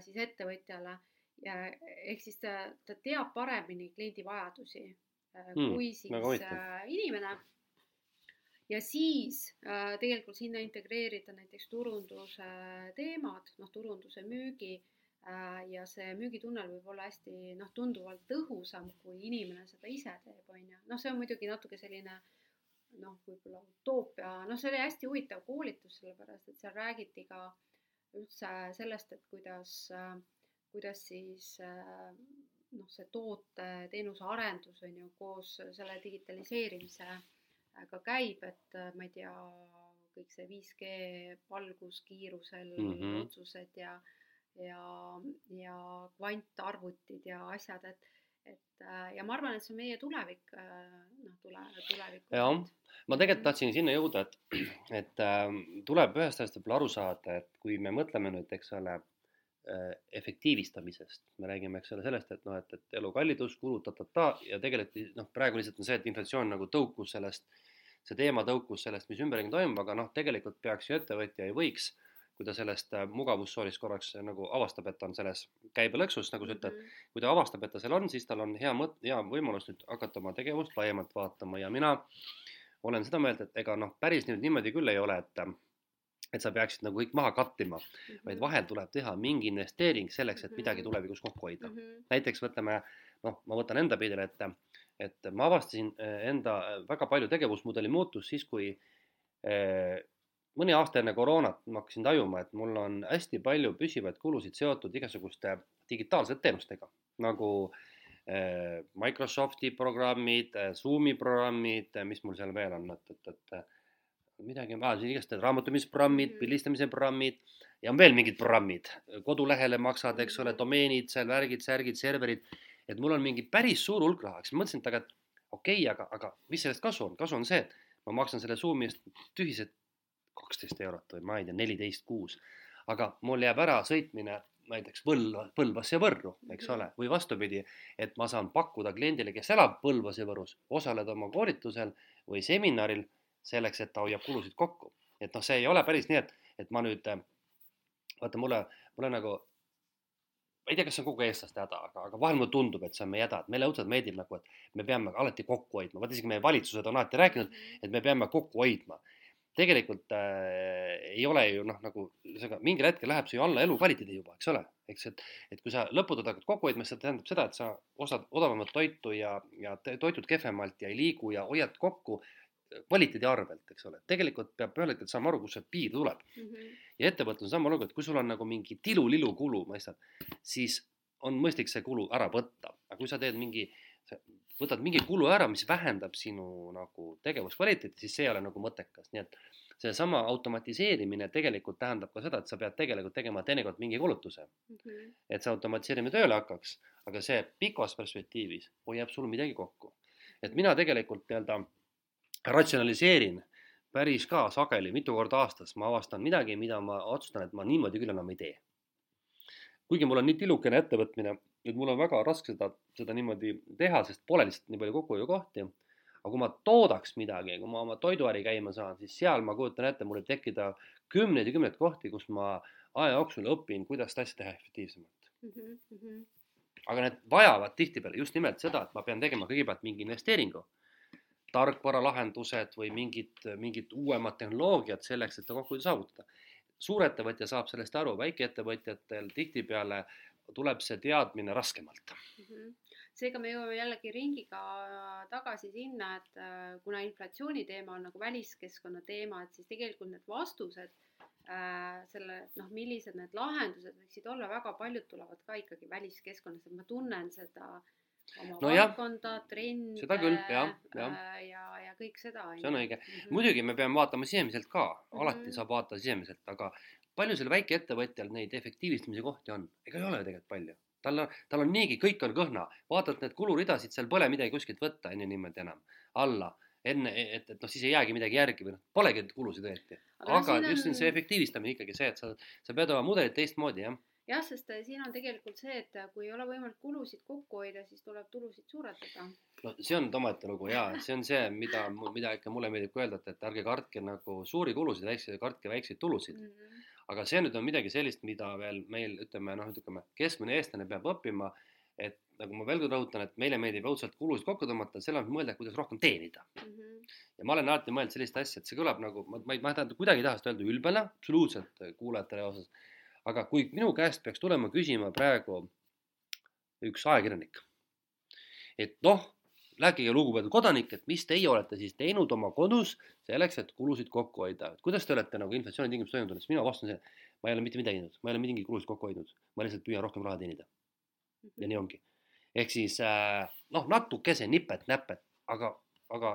siis ettevõtjale. Ja ehk siis ta, ta teab paremini kliendi vajadusi hmm, kui siis äh, inimene. ja siis äh, tegelikult sinna integreerida näiteks turunduse teemad, noh, turunduse müügi äh, ja see müügitunnel võib olla hästi noh, tunduvalt tõhusam, kui inimene seda ise teeb, on ju. noh, see on muidugi natuke selline noh, võib-olla utoopia, noh, see oli hästi huvitav koolitus, sellepärast et seal räägiti ka üldse sellest, et kuidas, kuidas siis noh, see toote, teenuse arendus on ju koos selle digitaliseerimisega käib, et äh, ma ei tea, kõik see 5G valguskiirusel mm -hmm. otsused ja, ja, ja kvantarvutid ja asjad, et, et äh, ja ma arvan, et see on meie tulevik, äh, noh, tule, tulevik. jah, ma tegelikult tahtsin sinna jõuda, et, et äh, tuleb ühest asjast võib-olla aru saada, et kui me mõtleme nüüd, eks ole Äh, efektiivistamisest, me räägime, eks ole, sellest, et noh, et, et elukallidus, kulud ta-ta-ta ja tegelikult noh, praegu lihtsalt on see, et inflatsioon nagu tõukus sellest, see teema tõukus sellest, mis ümberringi toimub, aga noh, tegelikult peaks ju ettevõtja ei võiks kui ta sellest äh, mugavustsoonist korraks äh, nagu avastab, et ta on selles käibelõksus, nagu sa ütled, Mhm. kui ta avastab, et ta seal on, siis tal on hea mõt-, hea võimalus nüüd hakata oma tegevust laiemalt vaatama ja mina olen seda meelt, et ega noh, päris nüüd niimoodi küll ei ole, et et sa peaksid nagu kõik maha kattima, vaid Mhm. vahel tuleb teha mingi investeering selleks, et midagi tulevikus kokku hoida Mhm. näiteks võtame, noh, ma võtan enda pildile ette, et ma avastasin eh, enda eh, väga palju tegevusmudeli muutus siis, kui eh, mõni aasta enne koroonat ma hakkasin tajuma, et mul on hästi palju püsivaid kulusid seotud igasuguste digitaalsete teenustega nagu eh, Microsofti programmid, Zoomi programmid, mis mul seal veel on, et, et, et midagi, igast need raamatamisprogrammid, Mhm. pildistamise programmid ja on veel mingid programmid, kodulehele maksad, eks ole, Mhm. domeenid seal, värgid, särgid, serverid, et mul on mingi päris suur hulk raha, siis ma mõtlesin, et aga okei okay,, aga, aga mis sellest kasu on, kasu on see, et ma maksan selle Zoomi eest tühised kaksteist eurot või ma ei tea, neliteist kuus, aga mul jääb ära sõitmine näiteks Põlva, Põlvasse ja Võrru, eks Mhm. ole, või vastupidi, et ma saan pakkuda kliendile, kes elab Põlvas ja Võrus, osaleda oma koolitusel või seminaril selleks, et ta hoiab kulusid kokku. et noh, see ei ole päris nii, et, et ma nüüd, vaata mulle, mulle nagu, ma ei tea, kas see on kogu eestlaste häda, aga, aga vahel mulle tundub, et see on meie häda, et meile õudselt meeldib nagu, et me peame alati kokku hoidma, vaata isegi meie valitsused on alati rääkinud, et me peame kokku hoidma. tegelikult äh, ei ole ju noh, nagu ühesõnaga mingil hetkel läheb see ju alla elukvaliteedi juba, eks ole, eks, et, et kui sa lõputult hakkad kokku hoidma, siis see tähendab seda, et sa ostad odavamat toitu ja, ja toitud kehvemalt ja ei liigu ja hoiad kokku kvaliteedi arvelt, eks ole, tegelikult peab ühel hetkel saama aru, kust see piir tuleb Mhm. ja ettevõtlus on sama et kui sul on nagu mingi tilu-lilu kulu, mõistad, siis on mõistlik see kulu ära võtta, aga kui sa teed mingi, võtad mingi kulu ära, mis vähendab sinu nagu tegevuskvaliteeti, siis see ei ole nagu mõttekas, nii et seesama automatiseerimine tegelikult tähendab ka seda, et sa pead tegelikult tegema teinekord mingi kulutuse, Mhm. et see automatiseerimine tööle hakkaks, aga see pikas perspektiivis hoiab sul midagi kokku. et mina tegelikult nii-öelda ratsionaliseerin päris ka sageli, mitu korda aastas ma avastan midagi, mida ma otsustan, et ma niimoodi küll enam ei tee. kuigi mul on nii tilukene ettevõtmine, et mul on väga raske seda, seda niimoodi teha, sest pole lihtsalt nii palju kokkuhoiukohti. aga kui ma toodaks midagi, kui ma oma toiduäri käima saan, siis seal ma kujutan ette, mul võib tekkida kümneid ja kümneid kohti, kus ma aja jooksul õpin, kuidas seda asja teha efektiivsemalt. Mhm. Mhm. aga need vajavad tihtipeale just nimelt seda, et ma pean tegema kõigepealt mingi investeeringu tarkvaralahendused või mingid, mingid uuemad tehnoloogiad selleks, et kokkuhoidu saavutada. suurettevõtja saab sellest aru, väikeettevõtjatel tihtipeale tuleb see teadmine raskemalt. Mhm. seega me jõuame jällegi ringiga tagasi sinna, et äh, kuna inflatsiooni teema on nagu väliskeskkonna teema, et siis tegelikult need vastused äh, selle noh, millised need lahendused võiksid olla, väga paljud tulevad ka ikkagi väliskeskkonnast, et ma tunnen seda oma No valdkonda, trende seda küll, jah, jah. äh, ja, ja kõik seda. see on õige. muidugi me peame vaatama sisemiselt ka, alati Mhm. saab vaadata sisemiselt, aga palju sellel väikeettevõtjal neid efektiivistamise kohti on? ega ei ole ju tegelikult palju. tal on, tal on niigi, kõik on kõhna, vaatad need kuluridasid, seal pole midagi kuskilt võtta, ju niimoodi enam, alla, enne, et, et noh, siis ei jäägi midagi järgi või noh, polegi kulusid õieti. Aga aga siin just on- see efektiivistamine ikkagi see, et sa, sa pead oma mudelit teistmoodi, jah. Jah, sest äh, siin on tegelikult see, et äh, kui ei ole võimalik kulusid kokku hoida, siis tuleb tulusid suurendada. no see on omaette lugu jaa, see on see, mida, mida ikka mulle meeldib ka öelda, et, ärge kartke nagu suuri kulusid, väikseid, kartke väikseid tulusid. Mhm. aga see nüüd on midagi sellist, mida veel meil ütleme noh, ütleme keskmine eestlane peab õppima. et nagu ma veel kord rõhutan, et meile meeldib õudselt kulusid kokku tõmmata, selle asemel mõelda, kuidas rohkem teenida. Mhm. ja ma olen alati mõelnud sellist asja, et see kõlab nagu ma, ma ei, ma ei taha kuidagi ei taha seda öelda ülbena, absoluutselt kuulajatele osas. Aga kui minu käest peaks tulema küsima praegu üks ajakirjanik, et noh, rääkige, lugupeetud kodanik, et mis teie olete siis teinud oma kodus selleks, et kulusid kokku hoida, et kuidas te olete nagu inflatsiooni tingimustes toime tulnud, siis mina vastan see, ma ei ole mitte midagi teinud, ma ei ole mingeid kulusid kokku hoidnud, ma lihtsalt püüan rohkem raha teenida ja nii ongi. ehk siis äh, noh, natukese nipet-näpet, aga, aga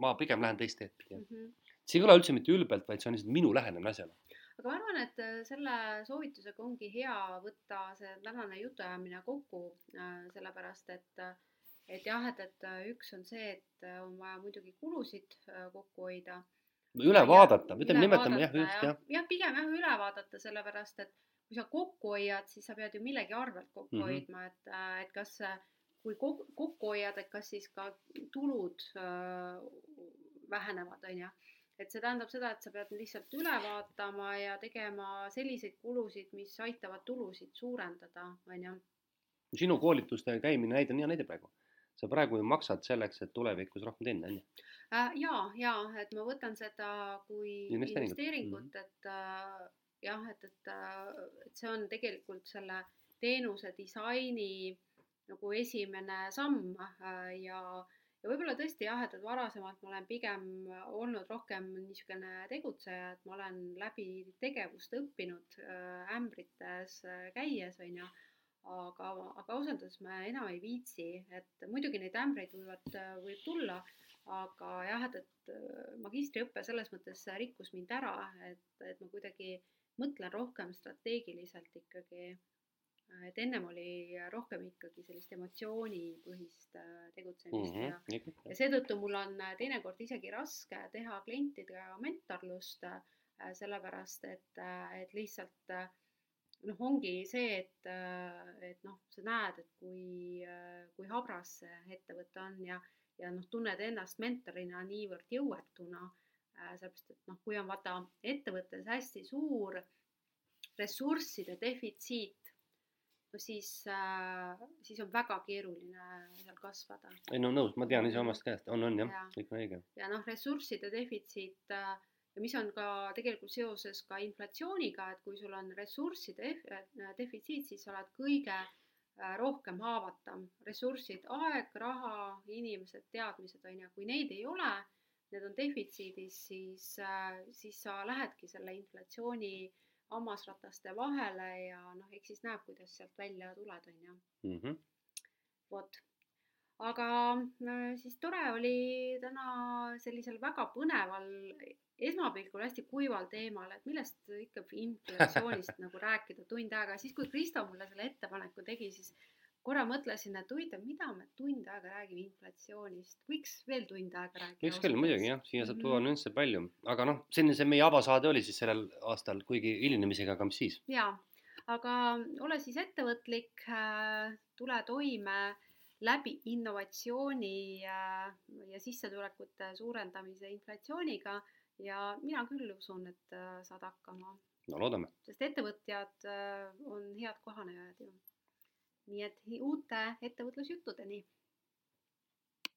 ma pigem lähen teist teed pidi. Mhm. see ei kõla üldse mitte ülbelt, vaid see on lihtsalt minu lähenemine asjale. Aga ma arvan, et äh, selle soovitusega ongi hea võtta see tänane jutuajamine kokku, sellepärast et, et jah, et, et äh, üks on see, et äh, on vaja muidugi kulusid äh, kokku hoida. üle vaadata, ütleme, nimetame jah, just jah. jah, pigem jah, üle vaadata, sellepärast et kui sa kokku hoiad, siis sa pead ju millegi arvelt kokku Mhm. hoidma, et, äh, et kas äh, kui kok- kokku hoiad, et kas siis ka tulud äh, vähenevad, on ju. Et see tähendab seda, et sa pead lihtsalt üle vaatama ja tegema selliseid kulusid, mis aitavad tulusid suurendada, on ju. sinu koolitustel käimine näide on hea näide praegu. sa praegu ju maksad selleks, et tulevikus rohkem teenida, on ju äh,. ja, ja et ma võtan seda kui Investeeringut. investeeringut, -hmm. et äh, jah, et, et, äh, et see on tegelikult selle teenuse disaini nagu esimene samm äh, ja võib-olla tõesti jah, et, et varasemalt ma olen pigem olnud rohkem niisugune tegutseja, et ma olen läbi tegevust õppinud äh, ämbrites äh, käies, on ju, aga, aga ausalt öeldes ma enam ei viitsi, et muidugi neid ämbreid võivad, äh, võib tulla, aga jah, et, et äh, magistriõpe selles mõttes rikkus mind ära, et, et ma kuidagi mõtlen rohkem strateegiliselt ikkagi et ennem oli rohkem ikkagi sellist emotsioonipõhist äh, tegutsemist mm -hmm. ja, ja seetõttu mul on äh, teinekord isegi raske teha klientidega mentorlust, äh, sellepärast et, et lihtsalt noh, ongi see, et, et noh, sa näed, et kui, kui habras see ettevõte on ja, ja noh, tunned ennast mentorina niivõrd jõuetuna, sellepärast et noh, kui on vaata ettevõttes hästi suur ressursside defitsiit, no siis äh,, siis on väga keeruline seal kasvada. ei no nõus, ma tean ise omast käest, on, on jah ja., kõik on õige. ja noh, ressursside defitsiit äh, ja mis on ka tegelikult seoses ka inflatsiooniga, et kui sul on ressursside äh, defitsiit, siis sa oled kõige äh, rohkem haavatav. ressursid, aeg, raha, inimesed, teadmised on ju, kui neid ei ole, need on defitsiidis, siis äh,, siis sa lähedki selle inflatsiooni äh, hammasrataste vahele ja noh, eks siis näeb, kuidas sealt välja tuled, on ju. Mm -hmm.. vot, aga äh, siis tore oli täna sellisel väga põneval, esmapilgul hästi kuival teemal, et millest ikka inflatsioonist nagu rääkida tund aega, siis kui Kristo mulle selle ettepaneku tegi, siis korra mõtlesin, et huvitav, mida me tund aega räägime inflatsioonist, võiks veel tund aega rääkida. võiks küll, muidugi jah, siia saab tuua mm -hmm. nüansse palju, aga noh, selline see meie avasaade oli siis sellel aastal, kuigi hilinemisega, aga mis siis. jaa, aga ole siis ettevõtlik äh,, tule toime läbi innovatsiooni äh, ja sissetulekute suurendamise inflatsiooniga ja mina küll usun, et äh, saad hakkama. no loodame. sest ettevõtjad on head kohanejad ju nii et uute ettevõtlusjuttudeni